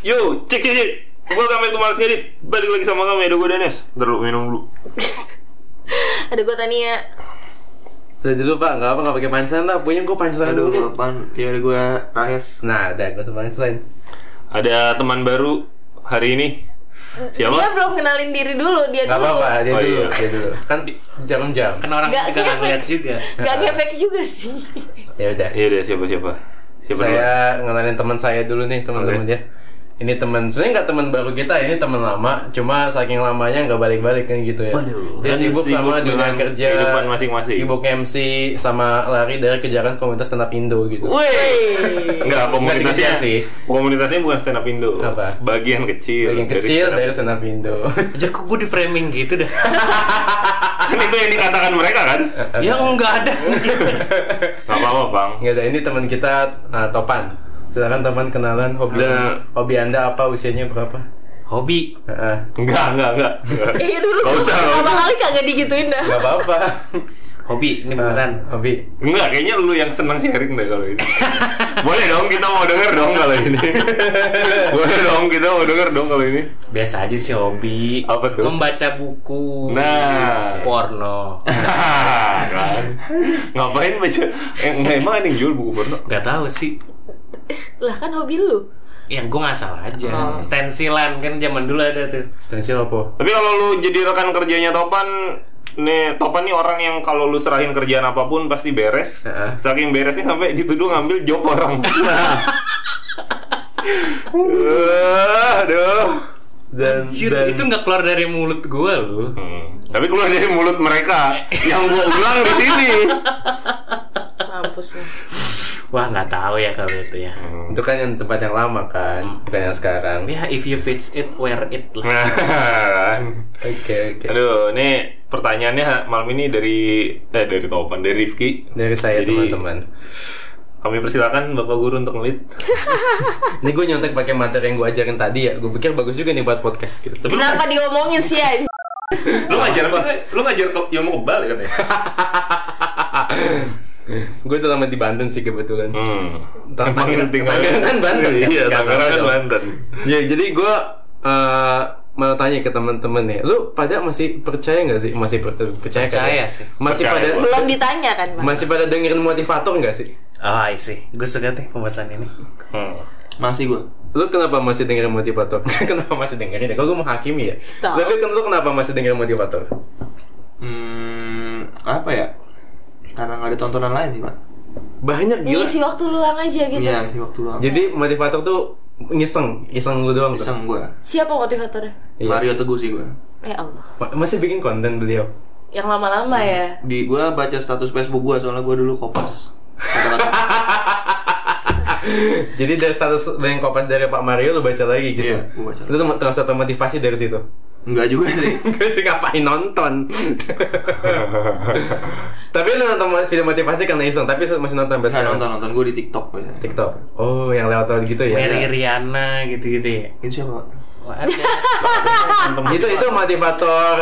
Yo, cek cek cek. Back to Males Ngedit. Balik lagi sama kami, ada gue Dennis. Ntar lu minum dulu. Ada gue Tania. Udah dulu pak, nggak apa nggak pakai punchline lah. Punya gue punchline Aduh, dulu. apaan? Ya gue Rahes. Nah, ada gue punchline. Ada teman baru hari ini. Siapa? Dia belum kenalin diri dulu, dia Gak dulu. apa-apa, dia Oh, dulu, iya. dia dulu. Kan jam-jam. Kan orang Nggak juga nggak ngefek. ngeliat juga. Gak ngefek juga sih. Ya udah. Iya deh, siapa siapa? Siapa dulu? Saya ngenalin teman saya dulu nih, teman-teman Oke. dia. Ini teman, sebenarnya nggak teman baru kita, ini teman lama. Cuma saking lamanya nggak balik-balik kan gitu ya. Waduh. Dia Kan sibuk, sibuk sama dunia kerja, masing-masing. Sibuk MC sama lari dari kejaran komunitas stand up Indo gitu. Wih. Enggak, komunitasnya sih. Komunitasnya bukan stand up Indo. Apa? Bagian kecil. Bagian dari kecil dari stand up Indo. Anjir kok gue di framing gitu dah. Kan itu yang dikatakan mereka kan? ya enggak ada. Gak apa-apa, Bang. Nggak ada, ini teman kita uh, Topan. Silakan Topan kenalan hobi Nah. hobi Anda apa, usianya berapa? Hobi. Heeh. Enggak, enggak, enggak. Iya dulu. Gak usah, gak Pertama usah. kali kagak digituin dah. Gak apa-apa. Hobi ini beneran. Nah, hobi. Enggak, kayaknya lu yang senang sharing deh kalau ini. Boleh dong, kita mau denger dong kalau ini. Boleh dong, kita mau denger dong kalau ini. Biasa aja sih hobi. Apa tuh? Membaca buku. Nah. Porno. kan? Ngapain baca? Eh, emang ada yang jual buku porno? Gak tahu sih. Lah kan hobi lu. Yang gue ngasal aja. Oh. Stensilan kan zaman dulu ada tuh. Stensil apa? Tapi kalau lu jadi rekan kerjanya Topan, nih Topan nih orang yang kalau lu serahin kerjaan apa pun pasti beres. Heeh. Saking beresnya sampai dituduh ngambil job orang. Eh, Aduh. Dan, Anjir, dan itu nggak keluar dari mulut gue loh. Hmm. Tapi keluar dari mulut mereka yang gua ulang di sini. Mampus lu. Wah nggak tahu ya kalau itu ya. itu kan yang tempat yang lama kan, bukan yang sekarang. Ya if you fits it, wear it lah. Nah, kan. Oke oke. Aduh, ini pertanyaannya malam ini dari eh dari Topan, dari Rifki. Dari saya teman-teman. Kami persilakan Bapak Guru untuk ngelit. Ini gue nyontek pakai materi yang gue ajarin tadi ya. Gue pikir bagus juga nih buat podcast gitu. Tapi lu, Kenapa diomongin sih ya? lu ngajar apa? Lu ngajar ke ilmu kebal kan ya? gue udah lama di Banten sih kebetulan. Hmm. Tangerang- kan Banten ya? Iya, Tangerang kan. Banten. Ya jadi gue eh, mau tanya ke teman-teman nih, lu pada masih percaya nggak sih? Masih per- percaya, kan Percaya ya? sih. Masih Percaya. pada Belum ditanya kan, Bang? masih pada dengerin motivator nggak sih? Oh, I see. Gue suka deh pembahasan ini. Hmm. Masih gue. Lu kenapa masih dengerin motivator? kenapa masih dengerin ya? Kalau gue menghakimi ya. Tahu. Tapi kan lu kenapa masih dengerin motivator? Hmm, apa ya? Karena nggak ada tontonan lain sih, Pak. Banyak gila. Ngisi waktu luang aja gitu. Iya, sih waktu luang. Jadi motivator tuh ngiseng, iseng lu doang tuh. Iseng gue. Siapa motivatornya? Iya. Mario Teguh sih gue. Ya Allah. Ma- Masih bikin konten beliau. Yang lama-lama ya. Di gue baca status Facebook gue soalnya gue dulu kopas. Jadi dari status yang kopas dari Pak Mario lu baca lagi gitu. Iya, gua baca. Lu tuh terasa termotivasi dari situ. Enggak juga sih. Gue sih ngapain nonton. tapi lu nonton video motivasi karena iseng, tapi masih nonton sampai Nggak sekarang. nonton nonton gue di TikTok biasanya. TikTok. Oh, yang lewat-lewat gitu ya. Mary Riana gitu-gitu ya. Itu siapa? Pak? Wah, ada. itu itu motivator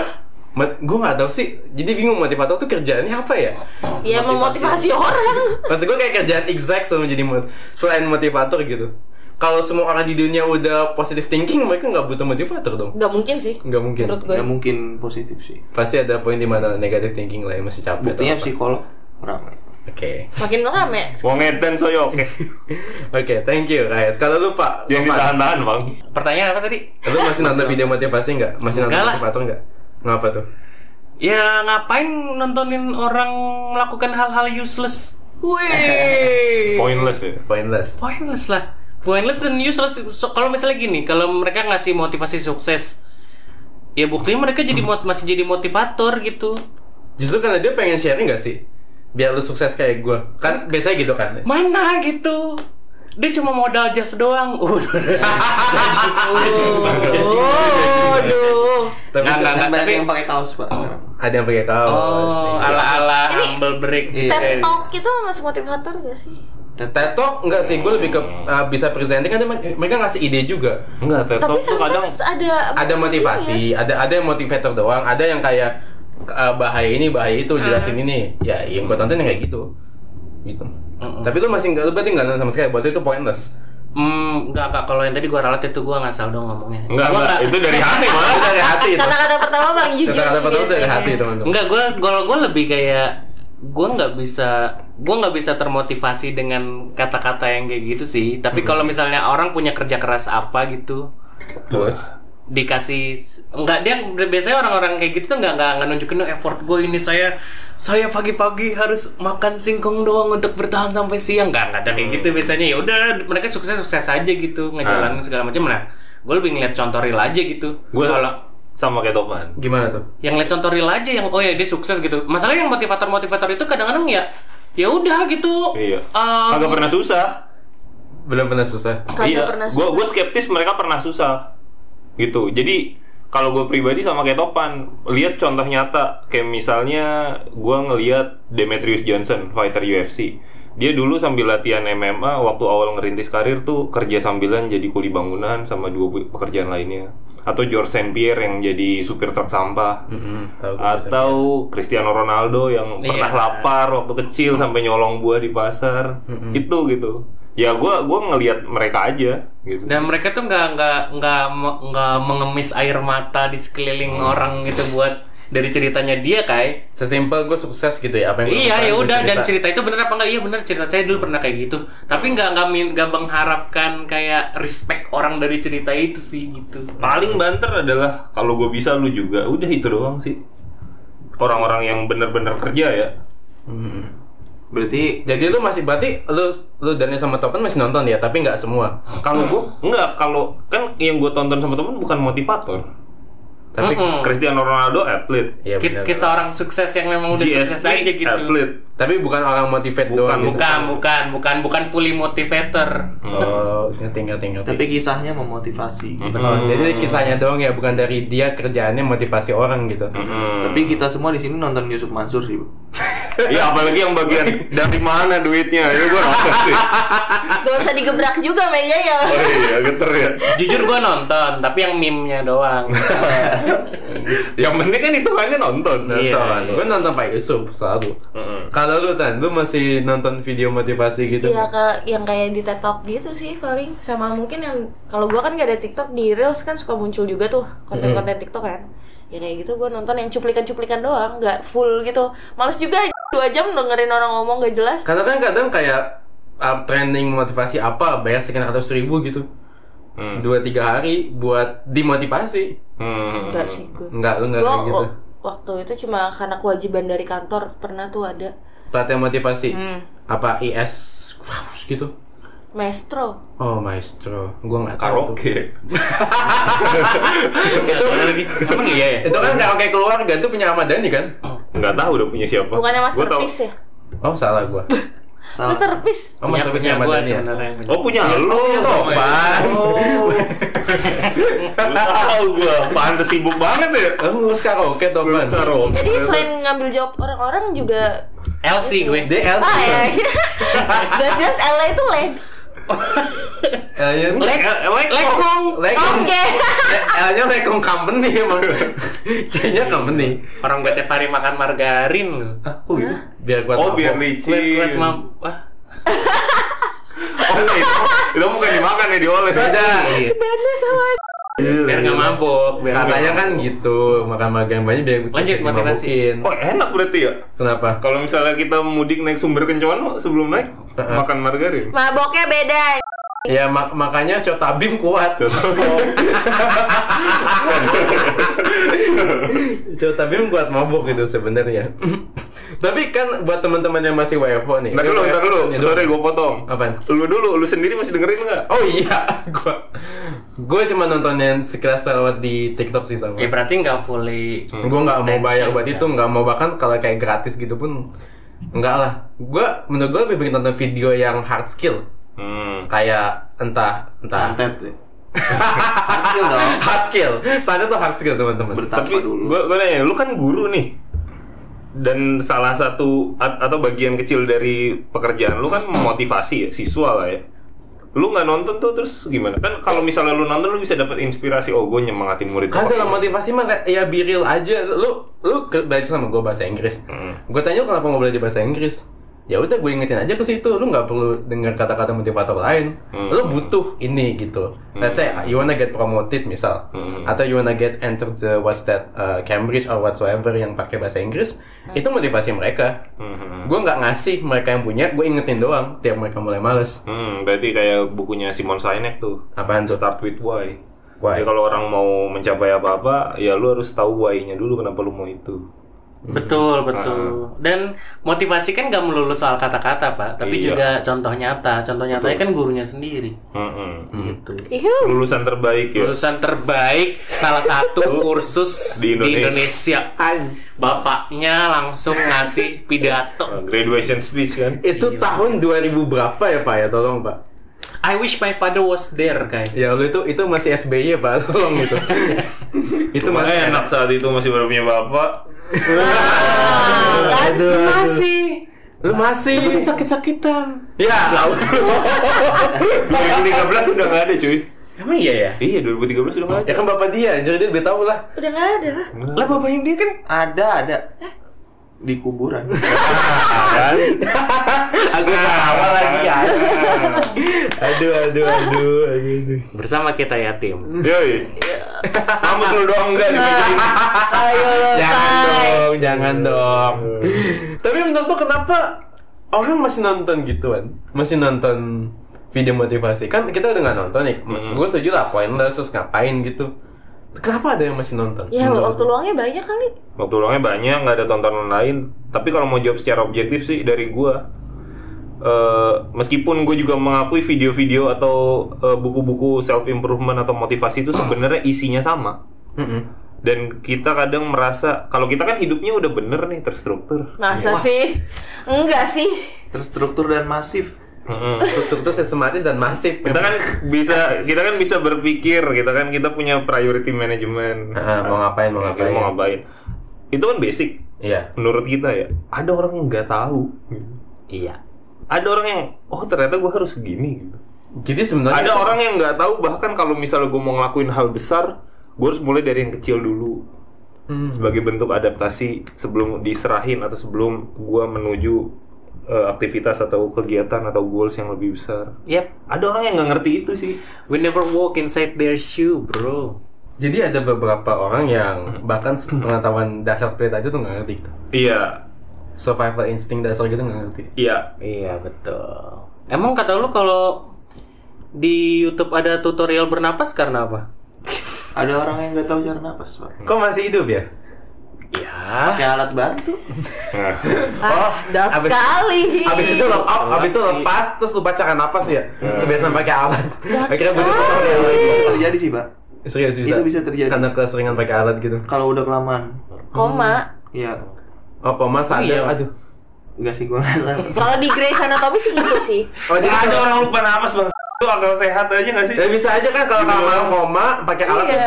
gue nggak tahu sih jadi bingung motivator tuh kerjaannya apa ya Ya memotivasi orang. maksud gue kayak kerjaan exact sama jadi mot- selain motivator gitu kalau semua orang di dunia udah positive thinking mereka nggak butuh motivator dong Gak mungkin sih. nggak mungkin Menurut gue. Nggak mungkin positif sih. pasti ada poin di mana negative thinking lah yang masih capek Buktinya psikolog ramai. oke Makin rame. Wong Eden soyo oke. oke thank you guys kalau lu pak Yang ditahan-tahan, Bang. Pertanyaan apa tadi? lu masih nonton video motivasi nggak masih nonton motivator nggak ngapa tuh Ya ngapain nontonin orang melakukan hal-hal useless? Wih. Pointless ya. pointless Pointless lah. Pointless dan useless. So, kalau misalnya gini, kalau mereka ngasih motivasi sukses, ya buktinya mereka jadi mot- masih jadi motivator gitu. justru karena dia pengen sharing nggak sih biar lu sukses kayak gue kan biasanya gitu kan Mana gitu? Dia cuma modal jas doang. Udah. Oh, aduh. Tapi Nggak, nggak, Kan banyak tapi- yang pakai kaos pak sekarang. ada yang pakai kaos Oh, nih. ala-ala Ini- humble break. Iya. TED Talk itu masih motivator gak sih? TED Talk enggak sih, gue lebih ke uh, bisa presenting kan mereka ngasih ide juga. Enggak, Talk tuh kadang ada Ada motivasi, ada ada yang motivator doang, ada yang kayak uh, bahaya ini, bahaya itu, jelasin ini. Ya, yang gue tonton yang kayak gitu. Gitu. Mm-mm. Tapi lu masih enggak lu berarti enggak nonton sama sekali, buat itu pointless. Hmm, enggak enggak kalau yang tadi gua ralat itu gua ngasal dong ngomongnya. Enggak, Gua enggak. Itu dari hati malah. Itu dari hati. Kata-kata pertama bang jujur Kata-kata sih pertama dari hati teman-teman. Enggak, gue kalau gue lebih kayak gue nggak bisa gue nggak bisa termotivasi dengan kata-kata yang kayak gitu sih. Tapi kalau misalnya orang punya kerja keras apa gitu, Terus dikasih enggak dia biasanya orang-orang kayak gitu tuh nggak nggak nggak nunjukin "Oh, effort gue ini saya saya pagi-pagi harus makan singkong doang untuk bertahan sampai siang nggak nggak ada kayak gitu biasanya ya udah mereka sukses sukses aja gitu ngejalanin segala macam nah gue lebih ngeliat contoh real aja gitu Gue kalau sama kayak Topan. gimana tuh? yang lihat contoh real aja yang oh ya dia sukses gitu masalahnya yang motivator motivator itu kadang-kadang ya ya udah gitu Iya. Um, Kagak pernah susah. Belum pernah susah. Kagak iya. pernah susah. gue skeptis mereka pernah susah. Gitu. Jadi kalau gue pribadi sama kayak Topan, lihat contoh nyata kayak misalnya gue ngelihat Demetrius Johnson fighter UFC. Dia dulu sambil latihan MMA waktu awal ngerintis karir tuh kerja sambilan jadi kuli bangunan sama dua pekerjaan lainnya. Atau George St. Pierre yang jadi supir truk sampah. Tahu gua Atau Cristiano Ronaldo yang Iya. pernah lapar waktu kecil sampai nyolong buah di pasar. Itu gitu. Ya gua gua ngelihat mereka aja gitu. dan mereka tuh nggak nggak nggak nggak mengemis air mata di sekeliling orang gitu buat dari ceritanya dia kai Sesimpel gue sukses gitu ya apa yang iya ya udah dan cerita. itu bener apa enggak iya bener cerita saya dulu pernah kayak gitu tapi nggak nggak min- nggak mengharapkan kayak respect orang dari cerita itu sih gitu Paling banter adalah kalau gue bisa lu juga. Udah itu doang sih. Orang-orang yang bener-bener kerja ya. Mm. Berarti Jadi lu masih berarti lu lu dan sama Topan masih nonton ya, tapi nggak semua. Kalau gue enggak, kalau kan yang gue tonton sama temen bukan motivator. Tapi Mm-mm. Cristiano Ronaldo atlet. Benar. kisah orang sukses yang memang udah sukses GSP aja gitu atlet. Tapi bukan orang motivate Bukan, doang gitu. bukan bukan bukan bukan fully motivator Oh, ngerti ngerti ngerti. tapi kisahnya memotivasi. Hmm. Oh, jadi kisahnya doang ya, bukan dari dia kerjaannya motivasi orang gitu. Mm-mm. Tapi kita semua di sini nonton Yusuf Mansur sih. Iya apalagi yang bagian dari mana duitnya ya gue nonton sih. Gak usah digebrak juga meja ya. Oh iya geter ya. jujur gua nonton tapi yang meme-nya doang Yang penting kan hitungannya nonton. Iya, Nonton. iya. Gue nonton Pak Yusuf selalu. Mm-mm. Kalau lu Tan, lu masih nonton video motivasi gitu? Iya ke yang kayak di TikTok gitu sih paling sama mungkin yang kalau gua kan gak ada TikTok di Reels kan suka muncul juga tuh konten-konten TikTok kan. Ya kayak gitu gua nonton yang cuplikan-cuplikan doang, nggak full gitu. Males juga dua jam dengerin orang ngomong gak jelas. Karena kan kadang kayak uh, trending motivasi apa bayar sekian ratus ribu gitu Hmm. dua tiga hari buat dimotivasi Hmm. Enggak sih gue. enggak lu enggak Gua kayak gitu wa- waktu itu cuma karena kewajiban dari kantor pernah tuh ada pelatihan motivasi hmm, apa IS gitu maestro. oh maestro gua nggak tahu tuh. Karaoke. itu emang iya ya itu kan karaoke keluarga itu punya Ahmad Dhani kan Nggak tahu udah punya siapa. Bukannya Gua tahu. masterpiece ya? oh salah gua Salah. Masterpiece. oh Punya- masterpiece punya Ahmad gua Dhani ya sebenarnya. Oh punya lu. Topan. Oh. Tahu gua. Pantes sibuk banget ya. Oh, ngurus karaoke Topan. Karaoke. Jadi selain ngambil jawab orang-orang juga LC gue DLC Ah ya, jelas-jelas LA itu leg. L-nya Lek, lekong. Lekong. Oke. L-nya Lekong Company emang. C-nya Company. orang gue tiap hari makan margarin loh Oh gitu. Biar kuat Oh biar mabok. kuat kuat licin. Oh enggak itu. Itu bukan dimakan ya dioles. Iya. Beda sama biar nggak biar Katanya kan gitu, makan magang banyak biar Lanjut, motivasi. dimabukin. Oh enak berarti ya. Kenapa? Kalau misalnya kita mudik naik sumber kencono sebelum naik makan margarin. maboknya beda. Ya mak- makanya Cotabim kuat. Cotabim kuat mabuk gitu sebenarnya. Tapi kan buat teman-teman yang masih WFO nih. Ntar dulu, ntar dulu. Sorry gue potong. Apaan? Lu dulu, lu sendiri masih dengerin nggak? Oh iya, gua gua cuma nontonin sekilas lewat di TikTok sih sama. ya berarti nggak fully Gue nggak mau bayar buat Attention, itu, nggak mau bahkan kalau kayak gratis gitu pun enggak lah. Gua menurut gue lebih pengen nonton video yang hard skill Hmm. kayak entah entah Santet ya. Hasil dong. hard skill. Standar tuh hard skill teman-teman. Bertapa Tapi dulu. gue gue nanya, lu kan guru nih. Dan salah satu at- atau bagian kecil dari pekerjaan lu kan memotivasi ya, siswa lah ya. Lu nggak nonton tuh terus gimana? Kan kalau misalnya lu nonton lu bisa dapat inspirasi, oh gue nyemangatin murid. Kagak lah motivasi mah ya biril aja. Lu lu belajar sama gue bahasa Inggris. Hmm. Gue tanya lu kenapa mau belajar bahasa Inggris? ya udah gue ingetin aja ke situ lu nggak perlu dengar kata-kata motivator lain Hmm. lu butuh ini gitu let's say you wanna get promoted misal Hmm. atau you wanna get enter the what's that uh, Cambridge or whatsoever yang pakai bahasa Inggris itu motivasi mereka Hmm. gue nggak ngasih mereka yang punya gue ingetin doang tiap mereka mulai males Hmm, berarti kayak bukunya Simon Sinek tuh. apaan tuh Start with why. Why? Jadi kalau orang mau mencapai apa-apa, ya lu harus tahu why-nya dulu kenapa lu mau itu. Betul, betul. Dan motivasi kan gak melulu soal kata-kata, Pak, tapi Iya. juga contoh nyata. Contoh nyatanya kan gurunya sendiri. Mm-mm. Gitu. Lulusan terbaik ya. Lulusan terbaik salah satu kursus Di di Indonesia. Indonesia. Bapaknya langsung ngasih pidato. Uh, graduation speech kan. itu tahun 2000 berapa ya pak ya tolong pak I wish my father was there, guys. ya lu itu itu masih SBY pak tolong itu itu Cuma masih enak saat itu masih baru punya bapak. Kan? aduh, aduh. Masih. lu masih Tapi sakit-sakitan. ya 2013 udah nggak ada cuy. Emang iya ya? Iya 2013 udah nggak ada. ya kan bapak dia jadi dia lebih tahu lah Udah nggak ada lah. Lah bapaknya dia kan Ada, ada. Di kuburan. Kan? aku tawa lagi ya aduh aduh aduh aduh bersama kita yatim. Yoi. Kamu lu doang enggak di. Ayo jangan dong jangan dong tapi menurut lo kenapa orang masih nonton gituan masih nonton video motivasi kan kita udah nggak nonton nih Hmm. gue setuju lah pointless terus ngapain gitu kenapa ada yang masih nonton Ya Menurut waktu luangnya banyak kali. Waktu luangnya banyak, nggak ada tontonan lain. Tapi kalau mau jawab secara objektif sih dari gua, eh, meskipun gue juga mengakui video-video atau eh, buku-buku self improvement atau motivasi itu sebenarnya isinya sama. Mm-mm. Dan kita kadang merasa kalau kita kan hidupnya udah bener nih terstruktur. Masa sih? Enggak sih. Terstruktur dan masif. Mm-mm. struktur sistematis dan masif kita kan bisa kita kan bisa berpikir kita kan kita punya priority management Ah, mau ngapain, mau ngapain. mau ngapain itu kan basic iya menurut kita ya ada orang yang nggak tahu Iya. ada orang yang oh ternyata gue harus gini gitu. jadi sebenarnya ada orang yang nggak tahu bahkan kalau misalnya gue mau ngelakuin hal besar gue harus mulai dari yang kecil dulu Hmm. sebagai bentuk adaptasi sebelum diserahin atau sebelum gue menuju eh, aktivitas atau kegiatan atau goals yang lebih besar Yep. ada orang yang nggak ngerti itu sih We never walk inside their shoe, bro. jadi ada beberapa orang yang bahkan pengetahuan dasar plate aja tuh nggak ngerti gitu. iya survival instinct dasar gitu nggak ngerti iya Iya, betul. Emang kata lu kalau di YouTube ada tutorial bernapas karena apa? Ada orang yang nggak tahu cara napas, Pak. kok masih hidup ya Ya. Pakai alat bantu. Ah, dah abis- sekali. Abis itu lepas, Enggak abis itu sih. lepas terus lupa cara napas ya. Kebiasaan pakai alat. Akhirnya tutorial lagi. Bisa terjadi sih, Pak. Serius bisa. Itu bisa terjadi. Karena keseringan pakai alat gitu. Kalau udah kelamaan. Koma. Iya. Oh, koma sadar. iya. Aduh. Enggak sih gua nggak. Kalau di Grey's Anatomy sih gitu sih. Oh, jadi ada orang lupa napas bang itu akal sehat aja nggak sih Ya bisa aja kan kalau kelamaan koma pakai alat Iya. terus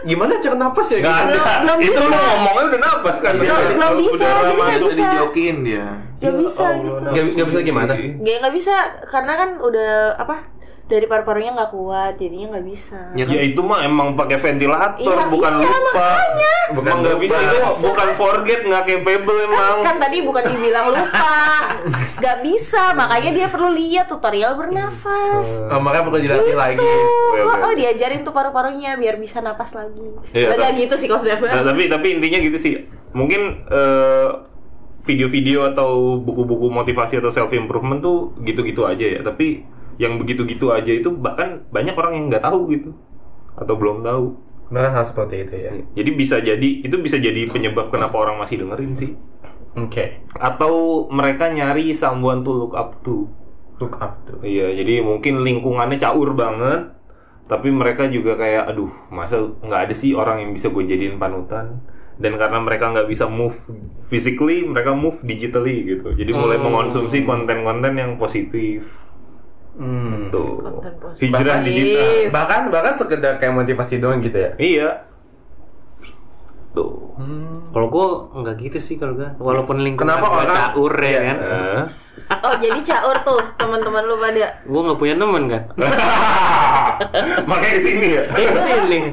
gimana cara napas ya? Nggak gitu? ada Belum- belum itu lu ngomongnya udah napas kan Belum- Udah- belum bisa, udah masuk. Itu bisa. dijokin dia. Gak bisa gitu. Nggak nggak bisa gimana? Gak nggak bisa karena kan udah apa dari paru-parunya nggak kuat jadinya nggak bisa. Ya kan? Ya itu mah emang pakai ventilator, Iya, bukan iya, lupa. makanya. Bukan nggak bisa itu bukan forget, nggak capable emang. Kan tadi bukan dibilang lupa, nggak bisa makanya dia perlu lihat tutorial bernafas. Oh, makanya perlu dilatih lagi. Oke, oke. oh diajarin tuh paru-parunya biar bisa napas lagi. Iya, Nggak gitu sih konsepnya. Nah, tapi tapi intinya gitu sih. Mungkin eh, video-video atau buku-buku motivasi atau self improvement tuh gitu-gitu aja ya. Tapi yang begitu-gitu aja itu bahkan banyak orang yang nggak tahu gitu atau belum tahu. Bahkan hal seperti itu ya. Jadi bisa jadi itu bisa jadi penyebab kenapa orang masih dengerin sih. Oke. Atau mereka nyari someone to look up to. Look up tuh. Iya, jadi mungkin lingkungannya caur banget, tapi mereka juga kayak, aduh, masa nggak ada sih orang yang bisa gue jadiin panutan. Dan karena mereka nggak bisa move physically, mereka move digitally gitu. Jadi mulai Hmm. mengonsumsi konten-konten yang positif. Hmm. Tuh. Hijrah digital. Bahkan bahkan sekedar kayak motivasi doang gitu ya. Iya. Tuh. Kalau gua nggak gitu sih kalau gua. Walaupun lingkungan Kenapa gua orang- caur ya Iya. kan. Oh jadi caur tuh teman-teman lu pada. Gua nggak punya temen kan. Makanya di sini ya. Di sini.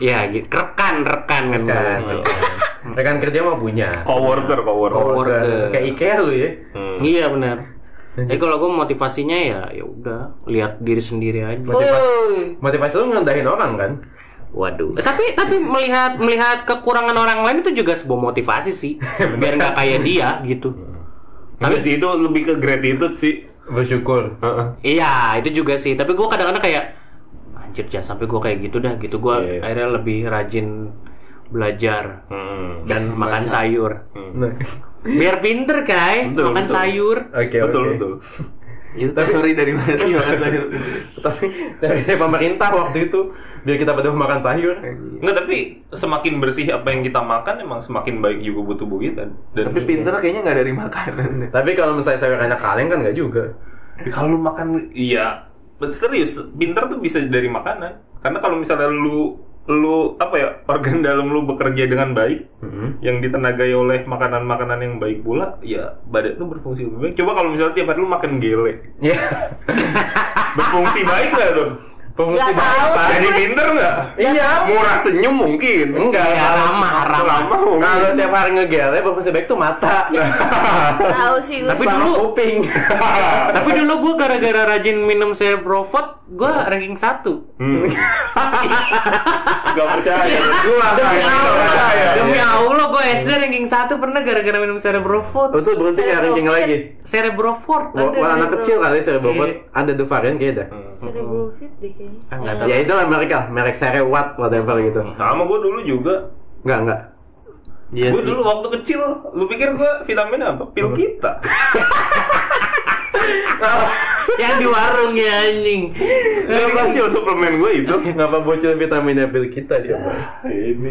ya gitu rekan rekan kan Kan, gua. rekan kerja mah punya. Coworker, coworker. Coworker. Kayak IKEA lu ya. Hmm. iya benar jadi kalau gue motivasinya ya ya udah lihat diri sendiri aja Woi. Motivasi lu ngerendahin orang kan? Waduh. Eh, tapi tapi melihat melihat kekurangan orang lain itu juga sebuah motivasi sih. Biar nggak kayak dia gitu. Tapi sih itu lebih ke gratitude sih. Bersyukur. Heeh. Iya, itu juga sih. Tapi gue kadang-kadang kayak anjir jangan sampai gue kayak gitu dah gitu. Gue Iya. akhirnya lebih rajin belajar Hmm. dan makan sayur. Nah. Biar pinter kai, Betul, makan betul. sayur. Oke, betul, oke. betul. Itu teori dari mana sih makan sayur? Tapi dari pemerintah waktu itu biar kita pada makan sayur. Enggak, tapi semakin bersih apa yang kita makan emang semakin baik juga buat tubuh kita. Dan Tapi pinter kayaknya nggak dari makanan. Tapi kalau misalnya sayur enak kaleng kan nggak juga. kalau lu makan iya serius pinter tuh bisa dari makanan karena kalau misalnya lu lu apa ya organ dalam lu bekerja dengan baik yang ditenagai oleh makanan-makanan yang baik pula ya badan lu berfungsi lebih baik. Coba kalau misalnya tiap hari lu makan gele. Iya. berfungsi baik nggak tuh Tahu. Pak. jadi pinter nggak Iya. murah senyum mungkin Enggak, Ya, ramah. ramah mungkin Kalau tiap hari ngegele, berfungsi baik tuh mata. Tahu sih gue. Tapi dulu- kuping. Tapi dulu gue gara-gara rajin minum Cerebrofort, gue ranking satu. Hmm. Gak percaya gua Demi nggak Allah. percaya Demi Allah, gue SD ranking satu pernah gara-gara minum Cerebrofort. Terus lu berhenti nggak ranking lagi? Cerebrofort. Wah, anak kecil kali saya bobot. Iya. Ada tuh varian kayak dah. Cerebrofit deh kayaknya. Ah, nggak tahu. Ya itu lah mereka, merek Cerewatt whatever gitu. sama gua dulu juga Enggak, enggak. Iya gue dulu waktu kecil, lu pikir gue vitamin apa? Pil kita. Yang di warung ya anjing. Dari kecil suplemen gue itu. Ngapa bocil vitamin apel kita dia? Ini.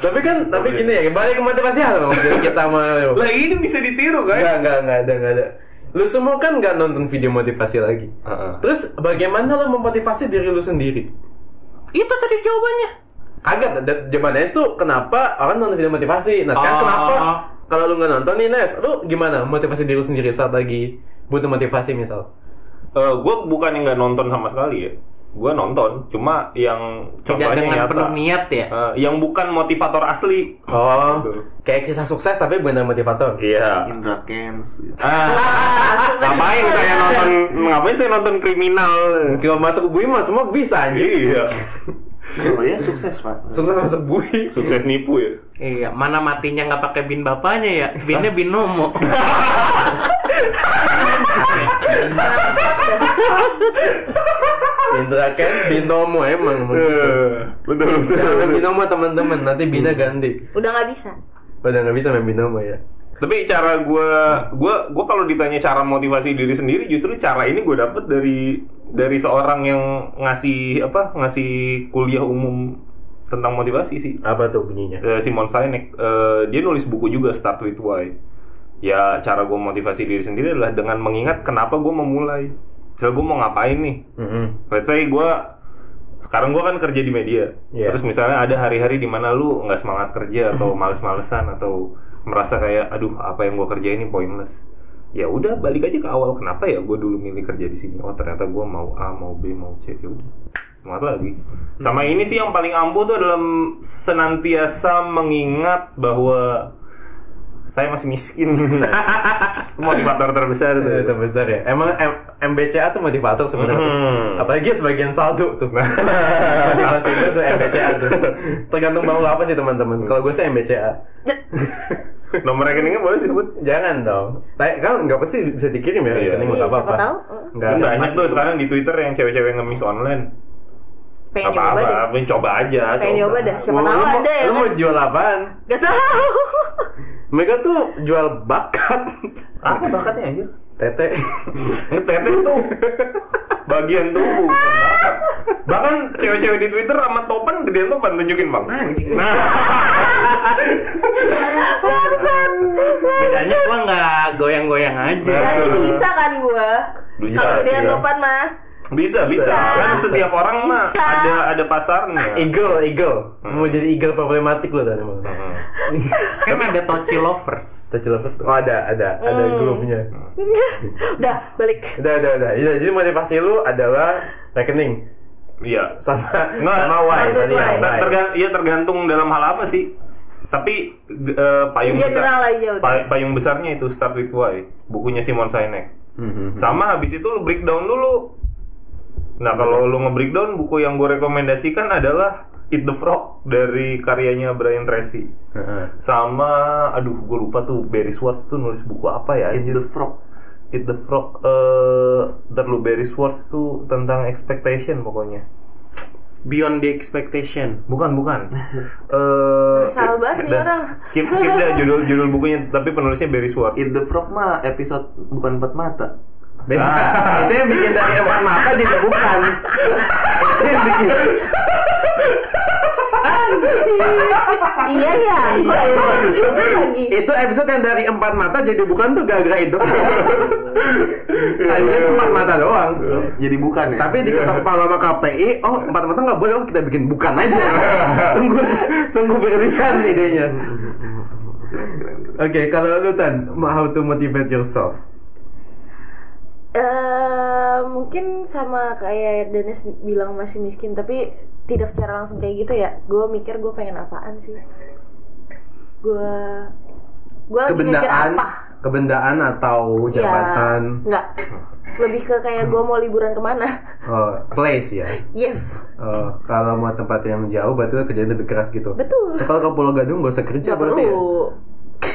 Tapi kan, tapi gini ya, balik ke motivasi hal kita sama Lah ini bisa ditiru kan? Enggak, enggak, enggak ada, enggak ada. Lu semua kan nggak nonton video motivasi lagi. Heeh. Terus bagaimana lu memotivasi diri lu sendiri? Itu tadi jawabannya. Kagak, es tuh kenapa orang nonton video motivasi? Nah sekarang Oh. kenapa kalau lu nggak nonton nih Nes, lu gimana motivasi diri lu sendiri saat lagi butuh motivasi misal? gue bukan yang nggak nonton sama sekali ya. Gue nonton, cuma yang Tidak dengan nyata. penuh niat ya. Eh, yang bukan motivator asli. Oh, Gitu. kayak kisah sukses tapi benar motivator. Iya. Indra Kens. Ah, ngapain saya nonton? Ngapain saya nonton kriminal? Kalau masuk bui mah semua bisa anjir. Iya. Oh ya sukses pak. Sukses masuk bui. Sukses nipu ya. Iya, mana matinya nggak pakai bin bapaknya ya? Binnya binomo. Indra Kens binomo emang. Eh, betul betul. Jangan binomo teman-teman, nanti bina ganti. Udah nggak bisa. Udah nggak bisa main binomo ya. Tapi cara gue, gue, gue kalau ditanya cara motivasi diri sendiri, justru cara ini gue dapet dari dari seorang yang ngasih apa, ngasih kuliah umum tentang motivasi sih. Apa tuh bunyinya? Eh, Simon Sinek, eh, dia nulis buku juga Start with Why. Ya cara gue motivasi diri sendiri adalah dengan mengingat kenapa gue memulai. Misal gue mau ngapain nih? Mm-mm. Let's say gue sekarang gue kan kerja di media. Iya. Terus misalnya ada hari-hari di mana lu nggak semangat kerja atau males-malesan atau merasa kayak aduh apa yang gue kerja ini pointless. Ya udah balik aja ke awal kenapa ya gue dulu milih kerja di sini. Oh ternyata gue mau A mau B mau C ya udah semangat lagi. Sama ini sih yang paling ampuh tuh dalam senantiasa mengingat bahwa saya masih miskin. Motivator terbesar tuh. Itu besar ya. Emang M- MBCA tuh motivator sebenarnya. Hmm. Apalagi sebagian saldo tuh. Motivasi itu tuh MBCA tuh. Tergantung mau apa sih teman-teman. Kalau gue sih MBCA. Nomor rekeningnya boleh disebut? Jangan dong. Tanya kan nggak pasti bisa dikirim ya. Iya. Rekening Iya, apa-apa. siapa tahu. Nggak ada. banyak tuh sekarang di Twitter yang cewek-cewek ngemis online. Pengen apa nyoba deh. apa, pengen coba aja. Pengen nyoba dah. Siapa Lu- tahu lu mau- ada ya Lu kan? mau jual apaan? Gak tahu. Mereka tuh jual bakat. Apa bakatnya aja? Tete. Tete tuh bagian tubuh. Bahkan cewek-cewek di Twitter sama topan gedean topan tunjukin bang. Nah, Bedanya gua nggak goyang-goyang aja. Bisa kan gua. Bisa Kalau sih, dengan ya. topan mah. Bisa bisa. Bisa. Kan setiap orang mah ada ada pasarnya. Eagle, eagle. Mau jadi eagle problematik lo tadi emang. Kan ada Tochi Lovers. Touch love tuh. Oh ada, ada, ada grupnya. Udah, balik. Udah, udah, udah. Udah, Jadi motivasi lu adalah rekening. Iya. sama Nggak, sama why tadi yang why. why. Ter- tergan- iya tergantung dalam hal apa sih. Tapi eh, payung general besar, aja udah. pa- payung besarnya itu Start with Why, bukunya Simon Sinek. Mhm. Sama habis itu lu breakdown dulu. Nah kalau lu nge-breakdown buku yang gue rekomendasikan adalah Eat the Frog dari karyanya Brian Tracy. Heeh. Sama, aduh gue lupa tuh Barry Schwartz tuh nulis buku apa ya? Eat the frog. Eat the Frog. Eh, ntar lu Barry Schwartz tuh tentang expectation pokoknya. Beyond the expectation. Bukan, bukan. Eh, Salah banget nih orang. Skip, skip dah judul judul bukunya, tapi penulisnya Barry Schwartz. Eat the frog mah episode bukan empat mata. Beda. itu yang bikin dari empat mata jadi bukan. itu yang bikin. iya ya. Gitu lagi? Itu episode yang dari empat mata jadi bukan tuh gara-gara itu. Tadinya itu empat mata doang. Jadi bukan ya. Tapi diketok palu sama KPI, oh empat mata nggak boleh, oh kita bikin bukan aja. sungguh sungguh berlebihan idenya. Oke, kalau lu tan, how to motivate yourself? Eh mungkin sama kayak Dennis bilang masih miskin tapi tidak secara langsung kayak gitu ya. Gue mikir gue pengen apaan sih? Gue gue lagi mikir Kebendaan, apa? kebendaan atau jabatan, ya enggak lebih ke kayak gue mau liburan ke mana? Oh, place ya. yes. Oh, kalau mau tempat yang jauh berarti lo kerjanya lebih keras gitu. betul. Kalau ke Pulau Gadung gak usah kerja nggak berarti ya?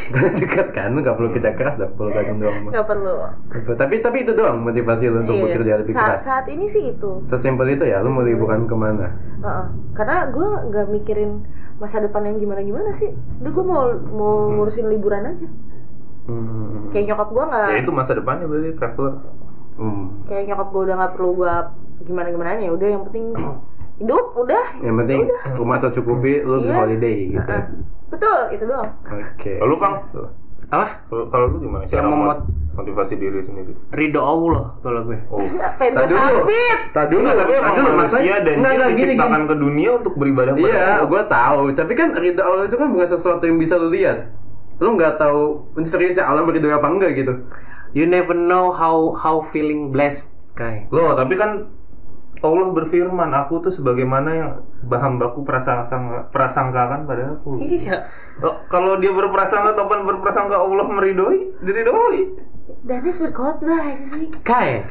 Perlu Karena dekat kan, lu gak perlu kerja keras dah Pulau Gadung doang. nggak perlu Gitu. Tapi tapi itu doang motivasi lu untuk Iya. bekerja lebih saat, keras. saat ini sih itu Sesimpel itu ya, lu mau liburan ke mana? Heeh. karena gue nggak mikirin masa depan yang gimana gimana sih udah gue mau mau ngurusin liburan aja Hmm. kayak nyokap gue nggak Ya itu masa depannya berarti traveler. Hmm. kayak nyokap gue udah nggak perlu gue gimana gimana ya udah yang penting hidup udah Yang penting rumah tercukupi, lu bisa Iya. holiday gitu. Heeh. Betul itu doang Oke. Lalu, Kang? Apa? Kalau kalau lu gimana cara Yang memot- mot- motivasi diri sendiri? Ridho Allah kalau gue. Oh. Pengen Tadi dulu, tadi dulu, tapi emang tadi dulu, manusia maksudnya- dan Nggak, jin nggak, gini, gini. ke dunia untuk beribadah pada Iya, Allah. gue tahu. Tapi kan ridha Allah itu kan bukan sesuatu yang bisa lu lihat. Lu nggak tahu ini serius ya Allah beridho apa enggak gitu. You never know how how feeling blessed, Kai. Loh, tapi kan Allah berfirman, aku tuh sebagaimana yang baku prasangka prasangkakan pada aku. Iya. Oh, kalau dia berprasangka ataupun berprasangka Allah meridoi, diridoi. Dennis berkhotbah anjing Kai.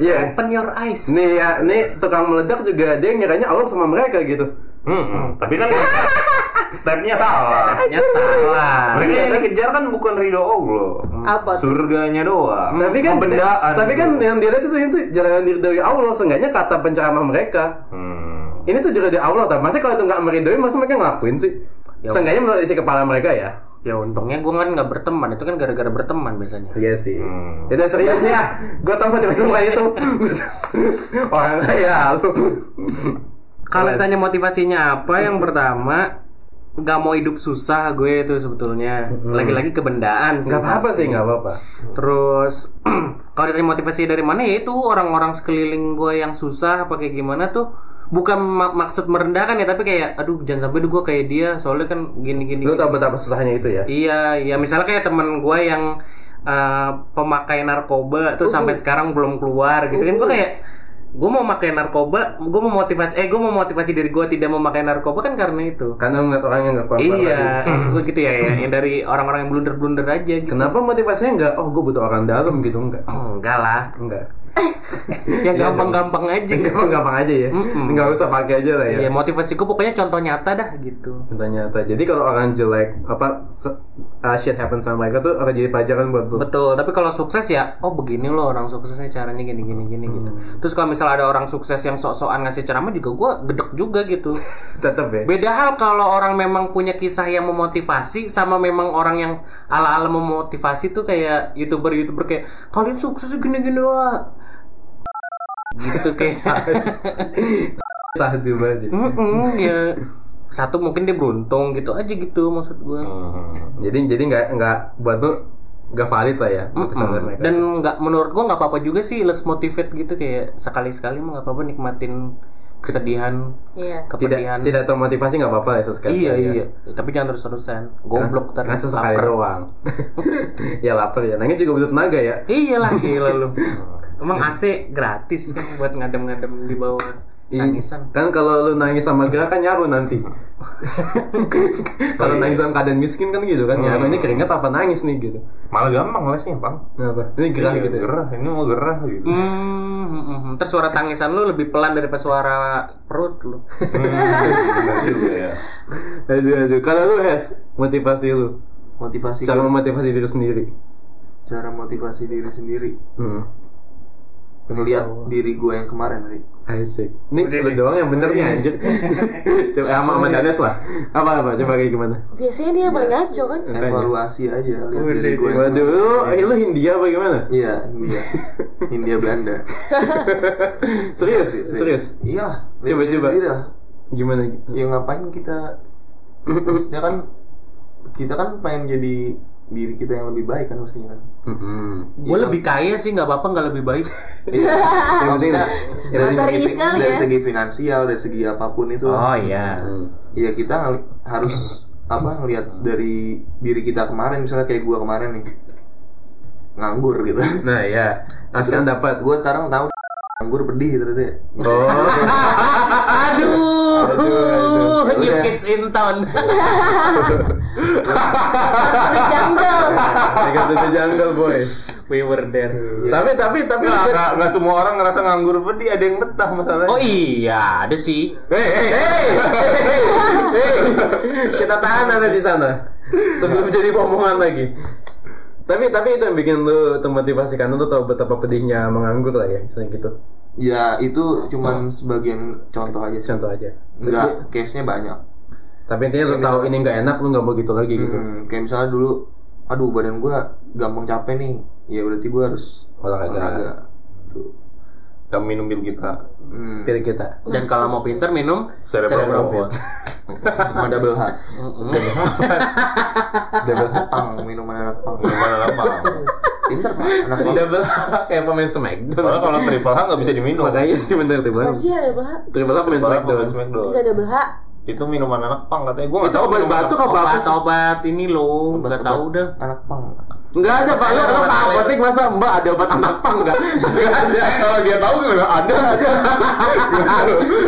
Iya. open your eyes. Nih ya, nih tukang meledak juga dia ngiranya Allah sama mereka gitu. Hmm, hmm. tapi kan stepnya salah. Ya salah. Mereka yang dikejar kan bukan ridho Allah. apa tuh Surganya doang. Tapi kan Pembendaan. tapi kan yang dia lihat itu itu jalan dari Allah, seenggaknya kata penceramah mereka. Hmm. Ini tuh juga dari Allah, tapi masa kalau itu nggak meridoi, masa mereka ngelakuin sih? Ya, Seenggaknya menurut isi kepala mereka ya. Ya untungnya gue kan nggak berteman, itu kan gara-gara berteman biasanya. Iya sih. Hmm. Ya udah serius nih ya. Gue tau motivasi lu kayak itu. Orang kaya lu. Kalau tanya motivasinya apa, yang pertama nggak mau hidup susah gue itu sebetulnya. Lagi-lagi kebendaan sih. Nggak apa-apa sih, nggak apa-apa. Terus kalau dari motivasi dari mana ya itu orang-orang sekeliling gue yang susah apa kayak gimana tuh bukan mak- maksud merendahkan ya tapi kayak aduh jangan sampai gue kayak dia soalnya kan gini-gini. Lu tau betapa susahnya itu ya. Iya, iya misalnya kayak teman gue yang uh, pemakai narkoba tuh sampai sekarang belum keluar gitu kan gue kayak gue mau pakai narkoba, gue mau motivasi eh gue mau motivasi diri gue tidak mau pakai narkoba kan karena itu. Karena ngeliat orang yang nggak keluar Iya, maksud gue gitu ya, ya, yang dari orang-orang yang blunder-blunder aja gitu. Kenapa motivasinya nggak? Oh, gue butuh orang dalam gitu enggak? Oh, enggak lah, Enggak. Yang gampang-gampang aja gitu. Gampang-gampang aja ya. Mm-mm. Nggak usah pakai aja lah ya. Iya, motivasi gue pokoknya contoh nyata dah gitu. Contoh nyata. Jadi kalau orang jelek, apa uh, shit happen sama mereka tuh akan jadi pelajaran buat lu. Betul, tapi kalau sukses ya, oh begini loh orang suksesnya caranya gini gini gini gitu. Terus kalau misal ada orang sukses yang sok-sokan ngasih ceramah juga gue gedek juga gitu. Tetap ya. Beda hal kalau orang memang punya kisah yang memotivasi sama memang orang yang ala-ala memotivasi tuh kayak youtuber-youtuber kayak kalian sukses gini-gini wah. Gitu kayak. Satu banget. Mm-mm, ya satu mungkin dia beruntung gitu aja gitu maksud gue. Hmm. Jadi jadi nggak nggak buat lu nggak valid lah ya motivasi Mm-mm. mereka. Dan nggak menurut gua nggak apa-apa juga sih less motivate gitu kayak sekali-sekali mah nggak apa-apa nikmatin kesedihan, iya tidak kepedihan. tidak termotivasi nggak apa-apa ya sesekali iya sekali ya. iya, tapi jangan terus-terusan. Goblok ntar karena sesekali lapar. doang. ya lapar ya. Nangis juga butuh tenaga ya. Iya lah gila lu. Emang AC gratis kan buat ngadem-ngadem di bawah. Ih, Tangisan. Kan kalau lu nangis sama gerah kan nyaru nanti. kalau nangis dalam keadaan miskin kan gitu kan nyaru ini keringat apa nangis nih gitu. Malah gampang lesnya, Bang. Kenapa? Ini gerah Iya, gitu. ya? Gerah, ini mau gerah gitu. Hmm, hmm, hmm, hmm. Terus suara tangisan lu lebih pelan daripada suara perut lu. Hmm. Aduh aduh. Kalau lu Hes, motivasi lu. Motivasi Cara memotivasi diri sendiri. cara motivasi diri sendiri. Hmm. Ngelihat diri gue yang kemarin sih. Asik. Ini lu doang yang bener nih anjir. Coba sama sama Danes lah. Apa apa? Coba kayak gimana? Biasanya dia paling ngaco kan. Evaluasi aja lihat diri gue yang Waduh, lu, eh, lu Hindia apa gimana? Iya, India. India Belanda. Serius? Serius? Iya. lihat Coba, coba. Gimana? Ya ngapain kita Maksudnya kan kita kan pengen jadi diri kita yang lebih baik kan maksudnya kan. Mm-mm. Gue lebih kaya sih nggak apa-apa nggak lebih baik. Iya. Yang penting Maksudnya dari segi, sekali dari ya. segi finansial, dari segi apa pun itu. Oh iya. Hmm. ya kita harus apa ngelihat dari diri kita kemarin misalnya kayak gua kemarin nih nganggur gitu Nah ya, Askan dapat. gua sekarang tahu nganggur pedih ternyata ya. Oh, Aduh, aduh. new kids in town. The jungle. Tiga the jungle boy. We were there. Tapi tapi tapi Nggak, nggak, semua orang ngerasa nganggur pedih, ada yang betah masalahnya. Oh iya, ada sih. Hei, hei, hei, hei, hei. kita tahan ada di sana sebelum jadi omongan lagi. Tapi tapi itu yang bikin lu termotivasi karena lu tahu betapa pedihnya menganggur lah ya, misalnya gitu. Ya itu cuman sebagian contoh aja sih Contoh aja. enggak case nya banyak Tapi intinya lu tahu ini nggak enak, lu nggak mau gitu lagi gitu. Hmm, kayak misalnya dulu aduh badan gua gampang capek nih ya berarti gua harus Olahraga. tuh Kita minum bil kita. hmm. Pilih kita. Dan kalau mau pinter minum Cerebral Cerebral sama double hard Double pang minuman anak pang Gimana apa? Pinter pak anak double kayak pemain Smackdown. Soalnya kalau triple H nggak bisa diminum. Makanya sih bener bang. Apaan sih ada? Triple H pemain Triple H pemain Smackdown. Enggak ada belah. Itu minuman anak pang katanya. Gue nggak Itu tahu obat anak apa sih? obat-obat ini loh, nggak tahu dah. anak pang Enggak ada pak, lu lu ke apotek masa mbak ada obat anak pang enggak? Enggak ada. Kalau dia tahu gimana? Ada.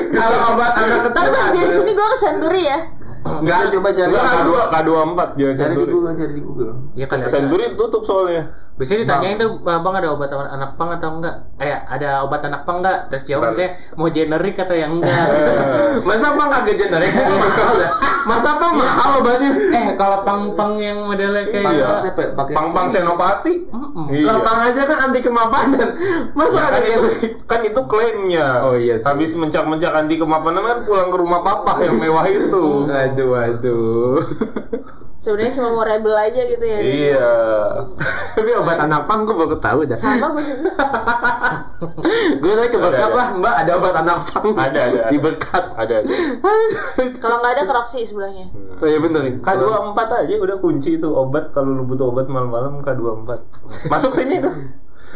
Kalau obat anak ketar di ada. sini gue ke Santuri ya. Enggak coba cari Enggak K2 K24 jangan cari di. Google cari di Google Ya kan ada. Century tutup soalnya. Biasanya ditanyain tuh, Bang ada obat anak pang atau enggak? Eh, ada obat anak pang enggak? Terus jawab saya mau generik atau yang enggak. Masa pang kagak generik mahal ya? Masa pang mahal obatnya? eh, kalau pang-pang yang modelnya kayak Pang Iya. saya pa- pakai Pang-pang senopati. Iya. Pang aja kan anti kemapanan. Masa Ya, ada kan, itu, generik? kan itu klaimnya. Oh, iya sih. Habis mencak-mencak anti kemapanan kan pulang ke rumah papa yang mewah itu. Aduh, aduh. Sebenarnya cuma mau rebel aja gitu ya. iya. Tapi obat anak pang gue baru tahu dah. Sama gue juga. Gue tadi ke berkat lah, Mbak ada obat anak pang. Ada, ada, ada. Di berkat. Ada. ada. Kalau nggak ada keroksi sebelahnya. Oh iya bener nih. K24 aja udah kunci itu obat kalau lu butuh obat malam-malam K24. Masuk sini tuh.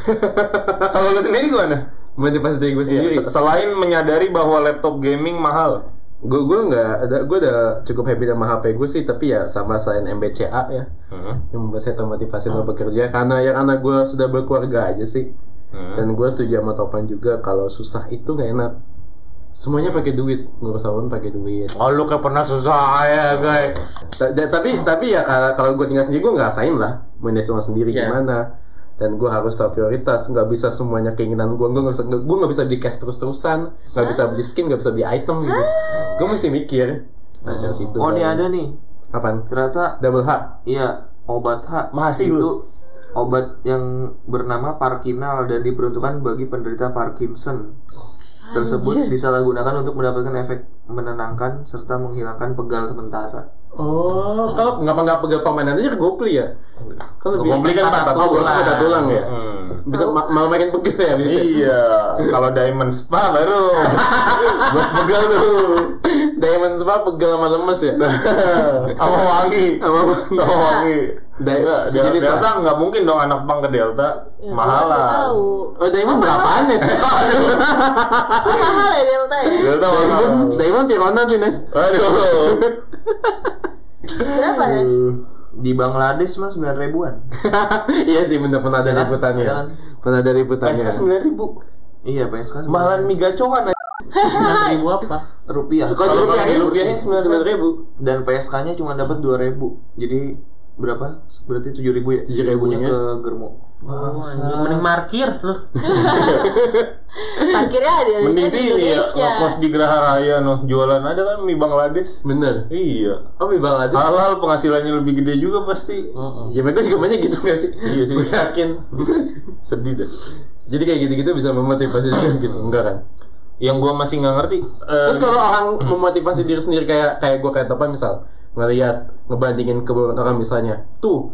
kalau lu sendiri gimana? motivasi diri gue sendiri. Iya, selain menyadari bahwa laptop gaming mahal. Gue gue nggak ada gue udah cukup happy sama HP gue sih tapi ya sama selain MBCA ya. Hmm. yang membuat saya termotivasi untuk bekerja. Karena ya karena gue sudah berkeluarga aja sih. Hmm. dan gue setuju sama Topan juga kalau susah itu nggak enak. Semuanya pakai duit ngurus apa pun pakai duit. Oh, lu kayak pernah susah ya, guys. Tapi tapi ya kalau gue tinggal sendiri gue nggak rasain lah manage uang sendiri Iya. gimana dan gue harus tahu prioritas. Nggak bisa semuanya keinginan gue gue nggak bisa gue nggak bisa beli cash terus terusan nggak bisa beli skin nggak bisa beli item gitu. Gue mesti mikir. Nah dari situ oh ini baru. ada nih. Apaan? Ternyata double H. iya obat H. Masih itu lu. obat yang bernama Parkinal dan diperuntukkan bagi penderita Parkinson. Tersebut disalahgunakan untuk mendapatkan efek menenangkan serta menghilangkan pegal sementara oh kalau nggak nggak pegal permainan aja gopli ya? Kan lebih Gopli kan patah oh tulang. patah tulang ya? Hmm. bisa ma- malah makin pegel ya bisa Iya, kalau Diamond Spa baru. Buat pegal tuh. diamond spa pegel sama lemes ya? Sama wangi, sama wangi. Del- sejenis Delta nggak mungkin dong anak pang ke Delta. Ya, Mahal lah. Oh diamond berapaan ya sih Oh, mahal ya Delta ya? Delta mahal. diamond diamond Tirona sih Nes Aduh. Berapa ya? di Bangladesh mas 9 ribuan iya sih bener pernah ada kan? liputannya Iya kan? pernah ada liputannya PSK sembilan ribu. iya PSK Mahalan mie gacoan. Enam ribu apa? rupiah. Kalau dirupiahin, dirupiahin sembilan ribu. dan PSK-nya cuma dapat 2000. Jadi berapa? Berarti 7000 ya? 7.000 nya nya. ke Germo. Oh, anjing. mending parkir loh. Parkirnya ada di Mending sih ya ngekos di Geraha Raya noh. Jualan ada kan mie Bangladesh. Bener. Iya. Oh, di Bangladesh. Halal penghasilannya lebih gede juga pasti. Ya mereka juga banyak gitu gak sih? Iya sih. Yakin. Sedih deh. Jadi kayak gitu-gitu bisa memotivasi juga gitu. Enggak kan? Yang gua masih nggak ngerti. Terus kalau orang memotivasi diri sendiri kayak kayak gue kayak Topan misal ngelihat ngebandingin keburukan orang misalnya, tuh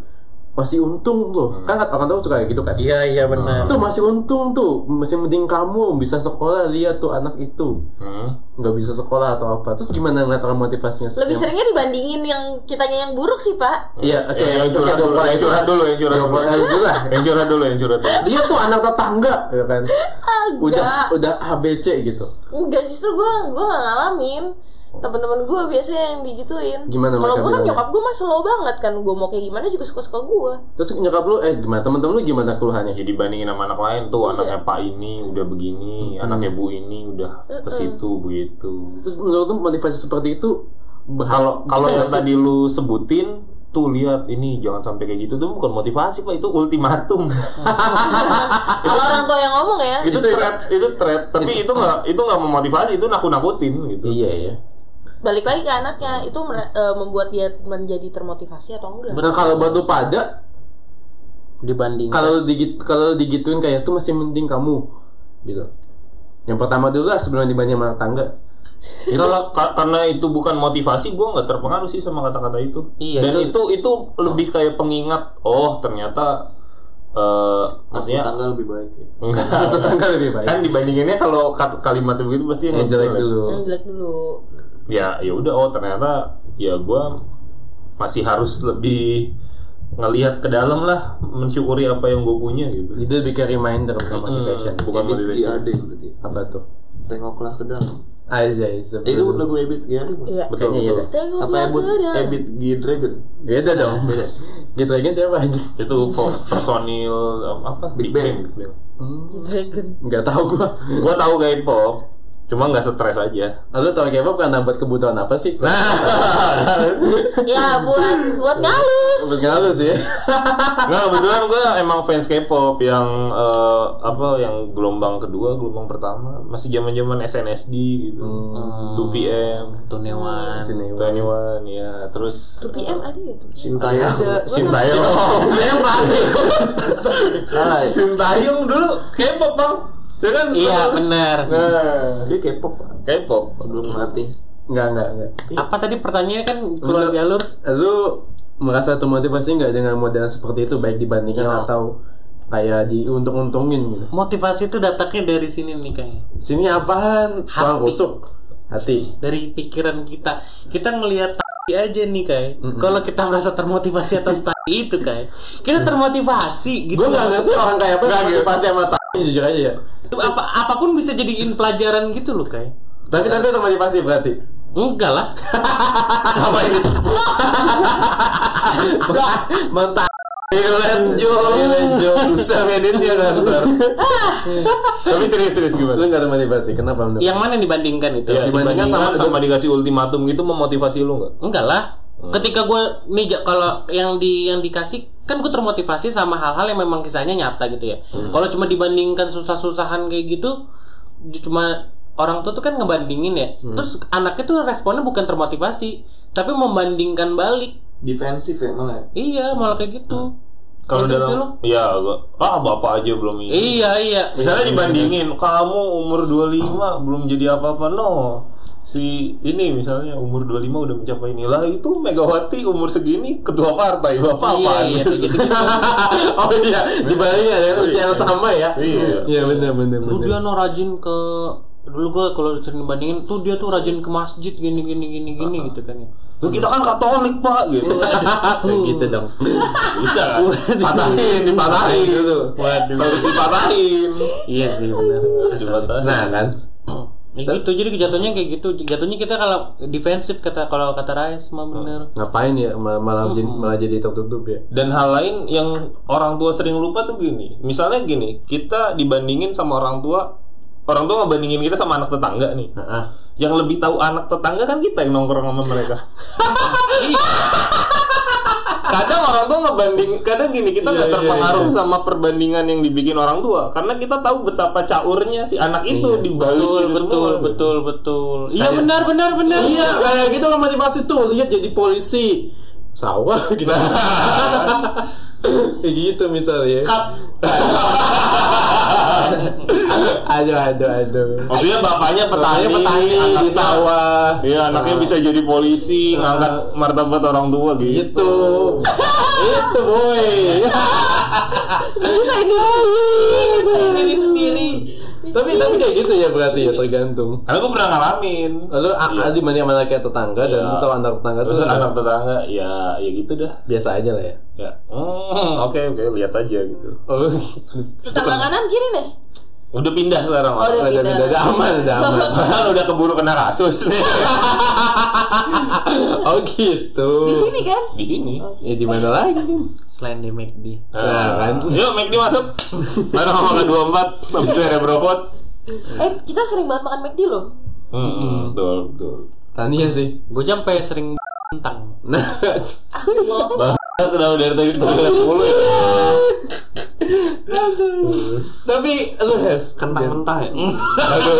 masih untung tuh, kan orang tahu suka gitu kan? Iya iya benar. Tuh masih untung tuh, masih mending kamu bisa sekolah lihat tuh anak itu hmm. nggak bisa sekolah atau apa. Terus gimana ngeliat orang motivasinya? Lebih Yang- seringnya dibandingin yang kitanya yang buruk sih, Pak. Iya, oke. Eh, yang curhat kayak dulu, yang curhat dulu, yang curhat dulu. Dua dulu lah. Yang curhat dulu, yang curhat dulu. Dia tuh anak tetangga, ya kan? Udah Enggak. udah ABC gitu. Enggak, justru gue gue gak ngalamin. Temen-temen gue biasanya yang digituin. Gimana Kalau gue kan nyokap gue mah slow banget kan. Gue mau kayak gimana juga suka-suka gue. Terus nyokap lu eh gimana? Temen-temen lu gimana keluhannya? Ya dibandingin sama anak lain tuh anaknya Pak ini udah begini, anaknya Bu ini udah ke situ begitu. Terus menurut lu motivasi seperti itu Kalau kalau yang tadi lu sebutin tuh lihat ini jangan sampai kayak gitu tuh bukan motivasi pak itu ultimatum Kalau orang tua yang ngomong ya. itu threat itu threat tapi itu nggak itu nggak memotivasi itu nakut nakutin gitu Iya ya. Balik lagi ke anaknya. Itu mer- eh, membuat dia menjadi termotivasi atau enggak. Nah kalau buat lu pada Dibanding. kalau digit kalau digituin kayak tuh masih mending kamu gitu. Yang pertama dulu lah sebelum dibanding sama tangga. itu ka- karena itu bukan motivasi gue nggak terpengaruh sih sama kata-kata itu Iya, dan itu- itu itu lebih kayak pengingat oh ternyata eh maksudnya Tanggal lebih baik ya. enggak Tetangga lebih baik. kan dibandinginnya kalau kalimat begitu pasti Yang jelek dulu. Yang jelek dulu. ya ya udah oh ternyata ya gue masih harus lebih ngelihat ke dalam lah mensyukuri apa yang gue punya gitu Itu lebih kayak reminder bukan motivation. Hmm, bukan Ebit motivation GAD berarti. Apa tuh? Tengoklah ke dalam. Aja Eh, itu sebelum. lagu Ebit bukan? Iya. betul Kayaknya iya betul. dah. Tengok Apa Ebit. Ebit G Dragon? Beda dong. Beda. Gitu Dragon siapa aja? itu personil apa Big Big Bang. Bang, Big Bang. Dragon. Enggak tahu gua. gue tahu gaya pop cuma nggak stres aja Lalu tau K-pop karena buat kebutuhan apa sih? Nah, Ya buat buat ngalus. buat ngalus sih. nggak kebetulan gue emang fans K-pop yang eh, apa yang gelombang kedua gelombang pertama masih zaman zaman SNSD gitu 2PM Tunewan. 21 ya terus 2 PM ada ya tuh. Sintayong. Sintayong Salah ya? Sintayong dulu K-pop bang ya kan Iya benar. nah Dia K-pop Pak. K-pop sebelum melatih. Enggak, enggak, enggak. Apa tadi pertanyaannya kan keluar jalur? Lu merasa termotivasi nggak dengan model seperti itu baik dibandingkan Yo. atau kayak diuntung-untungin gitu? Motivasi itu datangnya dari sini nih kayak. Sini apaan? Tuang Hati. rusuk. Hati. Dari pikiran kita. Kita ngelihat aja nih kayak. Kalau kita merasa termotivasi atas tai itu kayak. Kita termotivasi gitu. Gue nggak ngerti orang kayak apa yang gitu. motivasi sama tai jujur aja ya. Apa apa pun bisa jadiin pelajaran gitu loh kayak. Tapi nanti termotivasi berarti. Enggak lah. Apa yang disebut? Mantap. Lenjo, Lenjo, bisa medin dia kantor. tapi serius serius gimana Lu nggak termotivasi, kenapa menurut? Yang mana dibandingkan itu? ya, dibandingkan dibandingkan sama- sama, dikasih ultimatum gitu memotivasi lu nggak Enggak lah. Ketika gue nih ja- kalau yang di yang dikasih kan gue termotivasi sama hal-hal yang memang kisahnya nyata gitu ya. Kalau cuma dibandingkan susah-susahan kayak gitu, cuma orang tua tuh kan ngebandingin ya. Terus anaknya tuh responnya bukan termotivasi, tapi membandingkan balik. Defensif ya malah. ya? Iya, malah kayak gitu. kalau Gitu sih dalam lo. ya gua ah bapak aja belum ini Iya, iya. misalnya dibandingin kamu umur 25 belum jadi apa-apa no si ini misalnya umur 25 udah mencapai ini lah itu Megawati umur segini ketua partai bapak Iya, apaan? iya, kayak gitu-gitu. oh iya, dibandingin ada usia yang sama ya. Iya. Iya benar benar benar. dia no rajin ke dulu gue kalau sering bandingin tuh dia tuh rajin ke masjid gini gini gini gini gitu kan ya. Lu kita kan Katolik pak gitu Kayak gitu dong. bisa kan patahin dipatahin Dulu. Waduh. harus dipatahin Iya sih benar. dipatahin Nah kan. Ya gitu jadi jatuhnya kayak gitu. Jatuhnya kita kalau defensif kata kalau kata Rais mah bener. Ngapain ya mal- malah jadi malah jadi tertutup ya? Dan hal lain yang orang tua sering lupa tuh gini. Misalnya gini, kita dibandingin sama orang tua orang tua ngebandingin kita sama anak tetangga nih. Heeh. Yang lebih tahu anak tetangga kan kita yang nongkrong sama mereka. kadang orang tua ngebanding, kadang gini kita nggak Iya, iya, terpengaruh iya. sama perbandingan yang dibikin orang tua, karena kita tahu betapa caurnya si anak itu Iya. di balik betul betul betul betul iya benar benar benar Iya, kayak gitu kan motivasi tuh. Lihat jadi polisi. Sawah gitu. Kayak gitu misalnya. aduh, aduh, aduh. Maksudnya bapaknya petani, Petani, di sawah. Iya, anaknya Nah. bisa jadi polisi, ngangkat martabat orang tua gitu. Gitu. itu boy. diri sendiri tapi tapi kayak gitu ya berarti ya tergantung. Karena gue pernah ngalamin. Lalu a- di mana mana kayak tetangga dan Iya. lu tahu anak tetangga tuh Terus anak tetangga, ya, ya gitu dah. biasa aja lah ya. Ya, hmm, oke oke, lihat aja gitu. Oh, tetangga kanan kiri Nes Udah pindah sekarang. Oh, udah udah, udah, udah aman, udah aman. Bahkan udah keburu kena kasus nih. Oh gitu. di sini kan Di sini. Ya di mana lagi kan? Selain di McD Nah, kan. Yuk, McD masuk. Bareng sama makan 24 Habis itu ada brokot. eh kita sering banget makan McD loh Hmm, betul, betul. Tania sih. gue sampai sering tentang Nah, Banget udah dari tadi tuh mulu ya. tapi lu Hes, Kentang mentah ya? Aduh.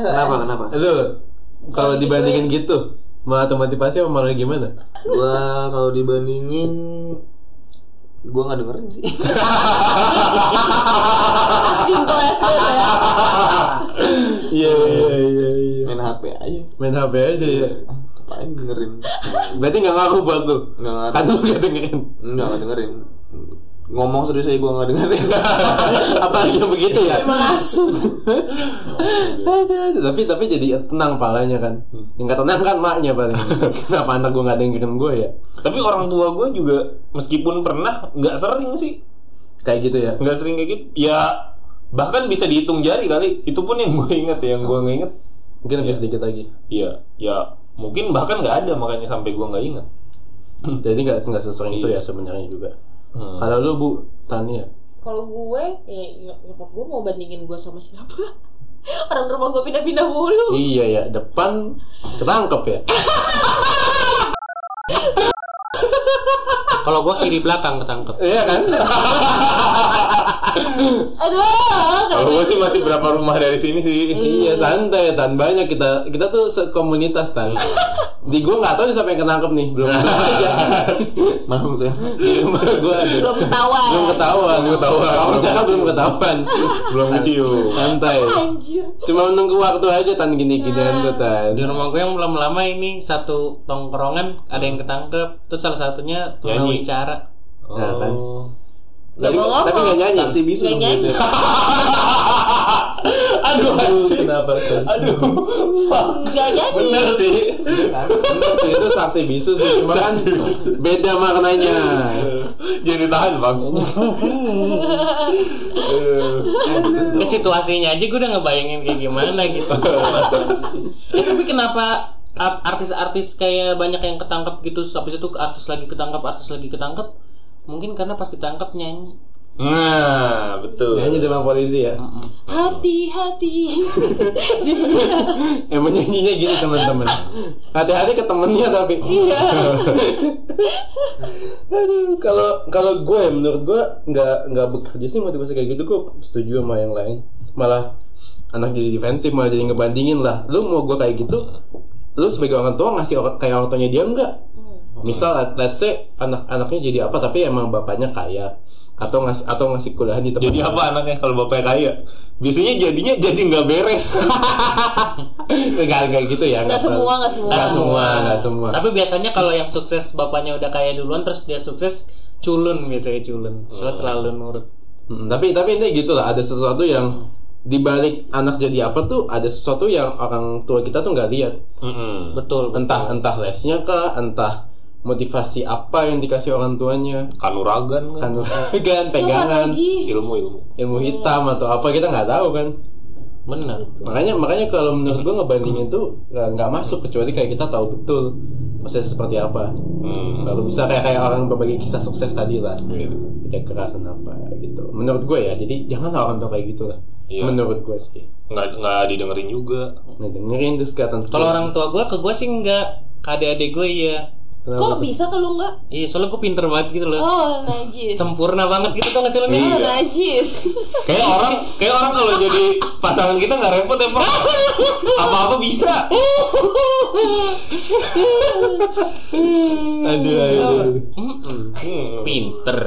Kenapa? Kenapa? Lu kalau dibandingin gitu, malah motivasi apa malah gimana? Gua kalau dibandingin gua nggak dengerin sih. simple as that ya Iya iya iya iya. Main HP aja. Main HP aja ya. Ngapain dengerin? Berarti nggak ngaku buat lu. Nggak ngaku. Kan lu nggak dengerin. Enggak, nggak dengerin. Ngomong serius aja gua nggak dengerin. Apalagi yang begitu ya. emang aduh. Tapi tapi jadi tenang palanya kan. Yang nggak tenang kan maknya paling. Kenapa anak gua nggak dengerin gue ya? Tapi orang tua gue juga meskipun pernah nggak sering sih, Kayak gitu ya. nggak sering kayak gitu. Ya bahkan bisa dihitung jari kali. Itu pun yang gue inget ya, yang gue nggak inget. Mungkin lebih sedikit lagi. Iya, ya mungkin bahkan nggak ada makanya sampai gue nggak inget. Jadi nggak nggak sesering itu ya sebenarnya juga. Hmm. Kalau lu Bu? Tania, kalau gue ya ny- nyokap gue mau bandingin gue sama siapa? Orang rumah gue pindah-pindah mulu. Iya ya. Depan ketangkep ya. kalau gue kiri belakang ketangkep. Iya kan? aduh Kalau gue sih masih berapa rumah dari sini sih. iya santai tan. Banyak kita kita tuh sekomunitas tan. Di gua nggak tahu nih siapa yang ketangkep nih. Belum aja. Di rumah gua belum ketahuan. Belum ketahuan belum ketahuan. Kamu sekarang belum ketahuan. Belum kecium. santai. Anjir. Cuma menunggu waktu aja tan gini ginian tuh tan. Di rumah gue yang belum lama ini satu tongkrongan ada yang ketangkep terus salah satunya Nyanyi. bicara Nah, kan. Gak tapi ngomong. tapi nggak nyanyi Saksi bisu dong nyanyi. gitu. Aduh, anjing. kenapa? Aduh, Gak nyanyi bener sih. Bener sih itu saksi bisu sih cuma kan beda maknanya Jadi tahan bang. Ini situasinya aja gue udah ngebayangin kayak gimana gitu Eh, tapi kenapa artis-artis kayak banyak yang ketangkep gitu habis itu artis lagi ketangkep artis lagi ketangkep mungkin karena pas ditangkap nyanyi. Nah, betul. nyanyi depan polisi ya? Hati-hati. Emang nyanyinya gitu teman-teman. Hati-hati ke temennya tapi. Iya. Aduh, kalau kalau gue ya, menurut gue nggak nggak bekerja sih motivasi kayak gitu. Gue setuju sama yang lain. Malah anak jadi defensif malah jadi ngebandingin lah. Lu mau gue kayak gitu lu sebagai orang tua ngasih orang kayak orang tuanya dia enggak? Misal let- let's say anak-anaknya jadi apa tapi emang bapaknya kaya atau ngasih atau ngasih kuliah di tempat Jadi apa anaknya kalau bapaknya kaya? Biasanya jadinya jadi nggak beres. nggak nggak gitu ya Nggak semua, nggak semua. nggak semua nggak semua. Tapi biasanya kalau yang sukses bapaknya udah kaya duluan terus dia sukses culun biasanya culun. Soalnya terlalu nurut. Hmm, tapi tapi ini gitu lah ada sesuatu yang dibalik anak jadi apa tuh ada sesuatu yang orang tua kita tuh nggak lihat. Mm-mm. betul entah entah lesnya kah entah motivasi apa yang dikasih orang tuanya. Kanuragan kan? kan pegangan. Ilmu ilmu. ilmu hitam atau apa kita nggak tahu kan? Benar. Makanya makanya kalau menurut gua ngebandingin tuh nggak masuk kecuali kayak kita tahu betul proses seperti apa. Hmm. baru bisa kayak kayak orang berbagi kisah sukses tadi lah. Iya. kayak kekerasan apa gitu. Menurut gue ya jadi jangan orang tua kayak gitu lah Iya. Menurut gue sih. nggak nggak didengerin juga Nah, dengerin terus kelihatan Kalau orang tua gue ke gue sih enggak, ke adik-adik gue iya. Kok bisa ke lu enggak? Iya, soalnya gue pinter banget gitu loh. Oh, najis. Sempurna banget gitu tuh nggak sih lo nih? Oh, najis. kayak orang kayak orang kalau jadi pasangan kita nggak repot ya pak apa apa bisa Aduh, aduh. Hmm. Pinter.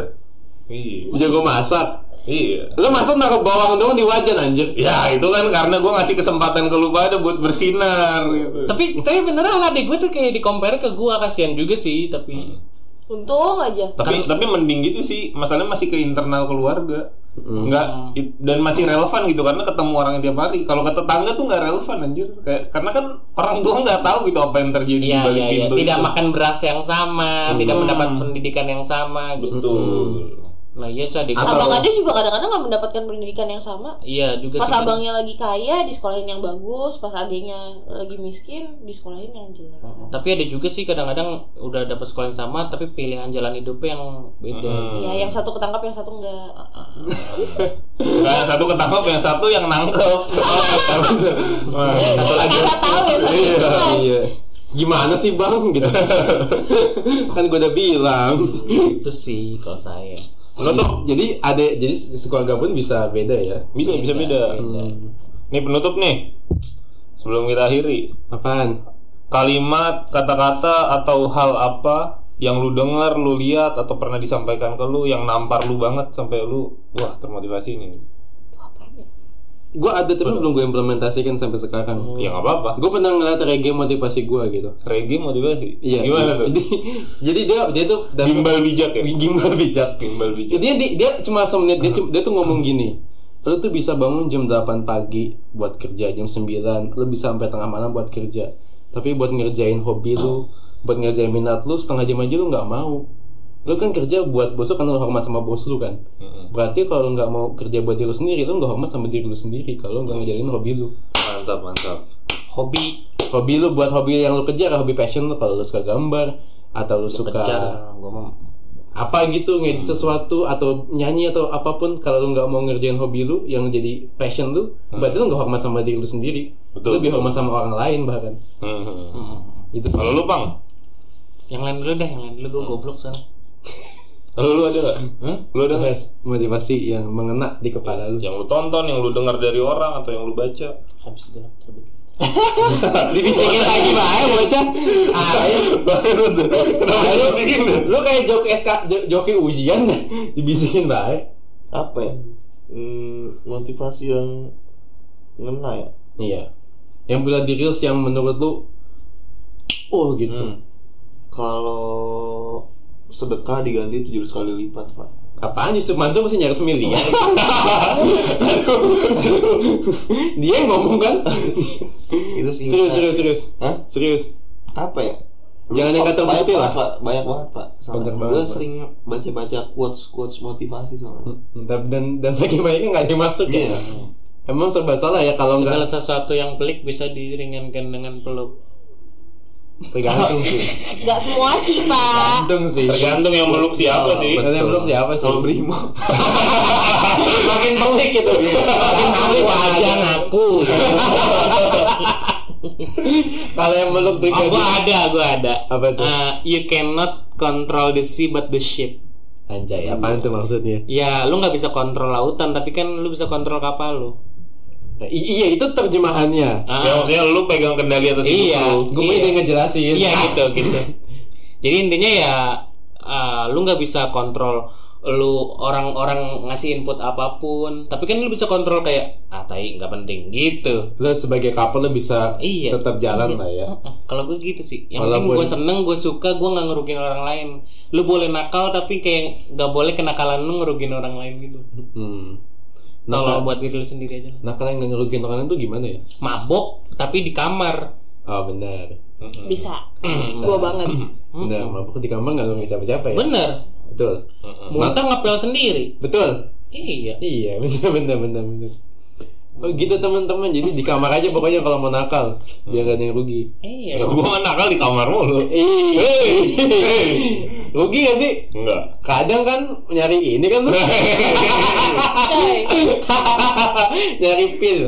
iya Jago masak. Iya Lu masak naruh bawang doang di wajan anjir. ya itu kan karena gue ngasih kesempatan ke lu pada buat bersinar gitu Tapi tapi beneran adik gue tuh kayak di compare ke gue kasihan juga sih, tapi Untung aja. tapi tapi mending gitu sih masalahnya masih ke internal keluarga nggak it- dan masih relevan gitu karena ketemu orang tiap hari kalau ke tetangga tuh nggak relevan anjir kayak karena kan orang tua nggak tahu gitu apa yang terjadi Iya, di balik iya, iya. pintu Tidak itu. makan beras yang sama, tidak mendapat pendidikan yang sama gitu. betul Nah, iya sih adik Atau- gue. Abang Ade juga kadang-kadang nggak mendapatkan pendidikan yang sama. Iya juga Pas sih. abangnya lagi kaya di sekolahin yang bagus, pas adiknya lagi miskin di sekolahin yang jelek. Tapi ada juga sih kadang-kadang udah dapat sekolah yang sama tapi pilihan jalan hidupnya yang beda. Iya, yang satu ketangkap, yang satu enggak. Nggak, yang satu ketangkep yang satu yang nangkep Wah, Satu lagi nggak tahu ya satu itu kan. Iya. Gimana sih bang gitu? kan gue udah bilang. Itu sih kalau saya. Penutup Jadi ada jadi sekeluarga pun bisa beda ya. bisa bisa beda nih penutup nih sebelum kita akhiri Apaan? kalimat kata-kata atau hal apa yang lu dengar, lu lihat atau pernah disampaikan ke lu yang nampar lu banget sampai lu wah termotivasi nih. Gue ada tapi belum gue implementasikan sampai sekarang. Ya nggak apa-apa. Gue pernah ngeliat reggae motivasi gue gitu. Reggae motivasi. Iya. Gimana tuh? Jadi jadi dia dia tuh dan- Gimbal bijak ya. gimbal bijak. Gimbal bijak. Dia, dia dia cuma semenit dia cuma- dia tuh ngomong gini. Lu tuh bisa bangun jam 8 pagi buat kerja jam 9, lu bisa sampai tengah malam buat kerja. Tapi buat ngerjain hobi lu, buat ngerjain minat lu setengah jam aja lu nggak mau. Lu kan kerja buat bos lu kan lu hormat sama bos lu kan. Berarti kalau lu nggak mau kerja buat diri lu sendiri, lu nggak hormat sama diri lu sendiri kalau lu nggak ngejalin hobi lu. Mantap, mantap. Hobi Hobi lu buat hobi yang lu kejar, hobi passion lu kalau lu suka gambar atau lu suka kejar gue mau apa gitu ngedit sesuatu atau nyanyi atau apa pun kalau lu nggak mau ngerjain hobi lu yang jadi passion lu berarti lu nggak hormat sama diri lu sendiri Betul. lu lebih hormat sama orang lain bahkan Hmm. itu sih. Kalau lu bang, yang lain dulu dah, yang lain dulu gue goblok soalnya. Kalau lu ada nggak? Lu ada? Yes, motivasi yang mengena di kepala lu Yang lu tonton, yang lu dengar dari orang atau yang lu baca? Habis gelap terbit. dibisikin lagi bae bocah ayo Kenapa dibisikin deh? lu kayak joki SK jo- joki ujian dah dibisikin bae apa ya Hmm, motivasi yang ngena ya iya yang bila di reels yang menurut lu oh gitu Hmm. kalau sedekah diganti tujuh kali lipat pak. Apaan Yusuf Mansur mesti nyari semiliar Dia yang ngomong kan? Itu sih Serius serius serius. Hah? Serius. Apa ya? Jangan yang kata banyak lah. pak. Banyak banget pak Banyak banget, gue sering baca baca quotes quotes motivasi soalnya. Dan dan, dan saking banyaknya nggak ada yang masuk iya. Ya Emang serba salah ya kalau Segala sesuatu yang pelik bisa diringankan dengan peluk. Tergantung sih Nggak semua sih, Pak. Tergantung sih Tergantung yang meluk siapa sih. Betul yang belum siapa sih kalau brimo Makin pelik gitu Makin pelik aja ngaku Kalau yang meluk Oh, brigadir gua ada, gua ada. Apa tuh? Uh, you cannot control the sea but the ship. Anjay apaan tuh maksudnya Ya, lu nggak bisa kontrol lautan, tapi kan lu bisa kontrol kapal lu. I- Iya itu terjemahannya Ah. Ya maksudnya lu pegang kendali atas hidup Iya. lu. Gue mau Iya. ide ngejelasin Iya gitu gitu. Jadi intinya ya uh, lu nggak bisa kontrol lu orang-orang ngasih input apa pun, tapi kan lu bisa kontrol kayak ah tai nggak penting gitu. Lo sebagai couple lo bisa Iya. tetap jalan Iya. lah ya. Kalau gue gitu sih. Yang penting Walaupun- gue seneng, gue suka, gue nggak ngerugiin orang lain. Lu boleh nakal tapi kayak nggak boleh kenakalan lu ngerugiin orang lain gitu. Hmm. Kalau Nakal, buat diri lu sendiri aja. nakal yang nggak ngerugiin orang lain tuh gimana ya? Mabok tapi di kamar. Oh benar, Bisa. Hmm. Gua banget. benar. Mabuk di kamar nggak ngerugiin siapa-siapa ya? Bener. Betul, Muntah ngapel sendiri. betul. Iya. Iya, benar, benar, benar, benar. Oh gitu teman-teman. Jadi di kamar aja pokoknya kalau mau nakal biar gak ada yang rugi. Iya. Ya, gua nakal di kamar mulu. Eh, rugi gak sih? Enggak. Kadang kan nyari ini kan nyari pil.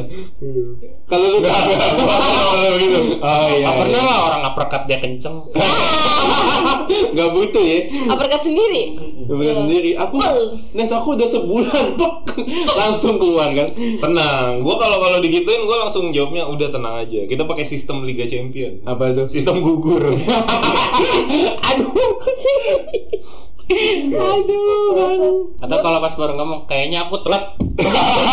Kalau lu gitu. Oh iya. Pernah lah orang uppercut dia kenceng. Gak butuh ya. Uppercut sendiri. Gak butuh sendiri. Aku Nes aku udah sebulan pok langsung keluar kan. Tenang, gua kalau kalau digituin gua langsung jawabnya udah tenang aja. Kita pakai sistem Liga Champion. Apa itu? Sistem gugur. Aduh. Aduh, bang. Atau kalau pas baru ngomong kayaknya aku telat.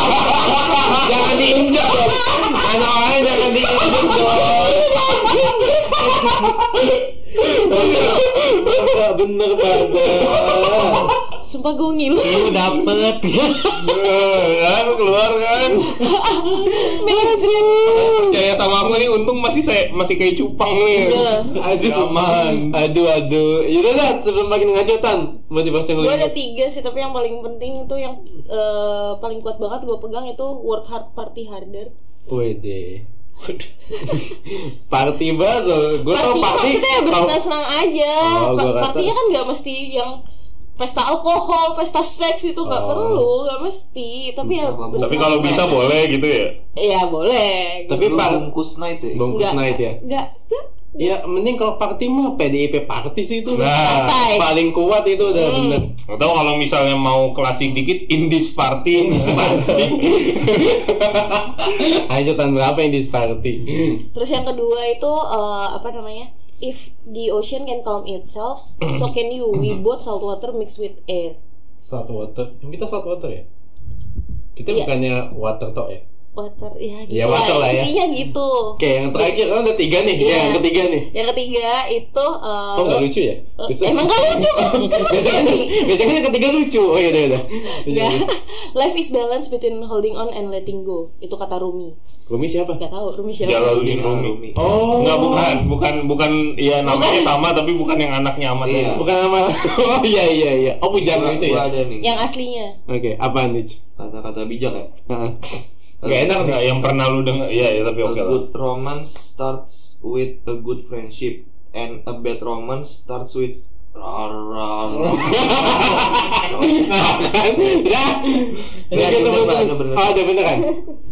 jangan diinjak dong. Anak orang jangan diinjak dong. Bener, bener pada. Sumpah gue ngilu. Lu dapet ya. kan keluar kan. Beres ya. Percaya sama aku nih untung masih saya masih kayak cupang nih. Udah. Aduh, Aman. Aduh, aduh. Yaudah dah, sebelum makin ngacotan, motivasi yang Gue ada tiga sih, tapi yang paling penting itu yang eh, paling kuat banget gue pegang itu work hard, party harder. Wede. party banget Gue tau Party party. maksudnya ya bersenang-senang aja. Oh, Pa- Partinya kan nggak mesti yang pesta alkohol, pesta seks itu nggak Oh. perlu, nggak mesti. Tapi ya. Tapi kalau bisa boleh gitu ya. Iya boleh. Tapi pak bungkus night ya bungkus night ya. Nggak. nggak. Ya mending kalau party mah PDIP party sih itu. Nah, paling kuat itu udah bener. Atau kalau misalnya mau klasik dikit Indies Party, Indies Party. Ayo tahun berapa di party? Terus yang kedua itu eh, apa namanya? If the ocean can calm itself, so can you. We both salt water mixed with air. Salt water. Yang kita salt water ya? Kita Iya. bukannya water talk ya? Water ya gitu Ya, water lah ya. Intinya gitu. Oke, yang terakhir kan ada tiga nih. Ya, Iya. yang ketiga nih. Yang ketiga itu eh, Oh nggak lucu ya? eh, Biasanya- emang gak lucu biasanya biasanya yang ketiga lucu. Oh iya udah udah. Nggak. Life is balance between holding on and letting go. Itu kata Rumi. Rumi siapa? Gak tahu Rumi siapa. Jalaluddin Rumi. Oh, Enggak bukan, bukan bukan ya namanya sama tapi bukan yang anaknya amat Iya. Bukan nama. Oh iya iya iya. Oh bujang itu ya. ada nih Yang aslinya. Oke, apaan nih? kata-kata bijak ya Heeh. Gak enak nih. Enggak, yang pernah lu denger. Ya, ya tapi A oke lah. good romance starts with a good friendship and a bad romance starts with rar, rar. Nah, kan? Ada gitu bener, bener. ada bener. Oh, ada beneran.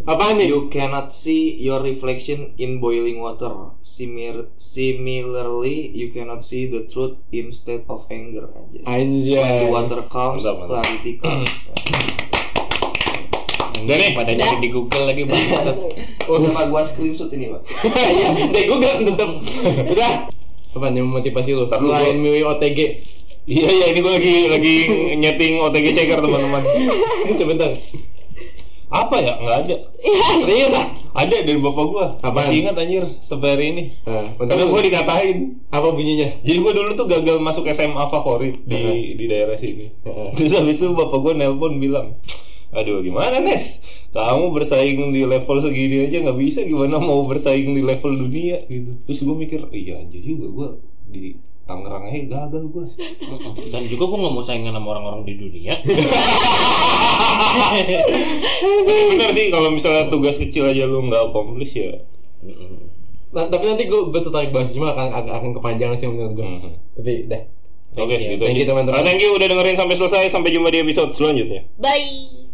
Apaan nih? You cannot see your reflection in boiling water. Simir similarly, you cannot see the truth instead of anger. Aja. When the Anjay. water comes, clarity comes. Udah nih. Pada nyari di Google lagi bangsat. Oh, sama gua screenshot ini, Pak. Iya, deh gue gak tetep. Udah. Apaan yang memotivasi lu? Dulu, Selain gua- milih OTG. Iya, iya ini gue lagi lagi nyeting OTG checker teman-teman. Sebentar. Apa ya? Enggak ada. Serius ah? Ada dari bapak gua. Apaan? Masih ingat anjir sampai hari ini. Nah, Karena gua dikatain. Apa bunyinya? Jadi gua dulu tuh gagal masuk SMA favorit di di daerah sini. Heeh. Terus habis itu bapak gua nelpon bilang, Aduh gimana Nes? Kamu bersaing di level segini aja nggak bisa gimana mau bersaing di level dunia gitu. Terus gua mikir, iya anjir juga gua di Tangerang aja gagal gua. Dan juga gue nggak mau saingan sama orang-orang di dunia. Bener sih kalau misalnya tugas kecil aja lu nggak accomplish ya. Nah, tapi nanti gue betul tertarik bahas cuma akan akan, akan kepanjangan sih menurut gue. Mhm. Tapi dah. Oke, you. gitu Thank aja. you, teman-teman. Ah, thank you udah dengerin sampai selesai. Sampai jumpa di episode selanjutnya. Bye.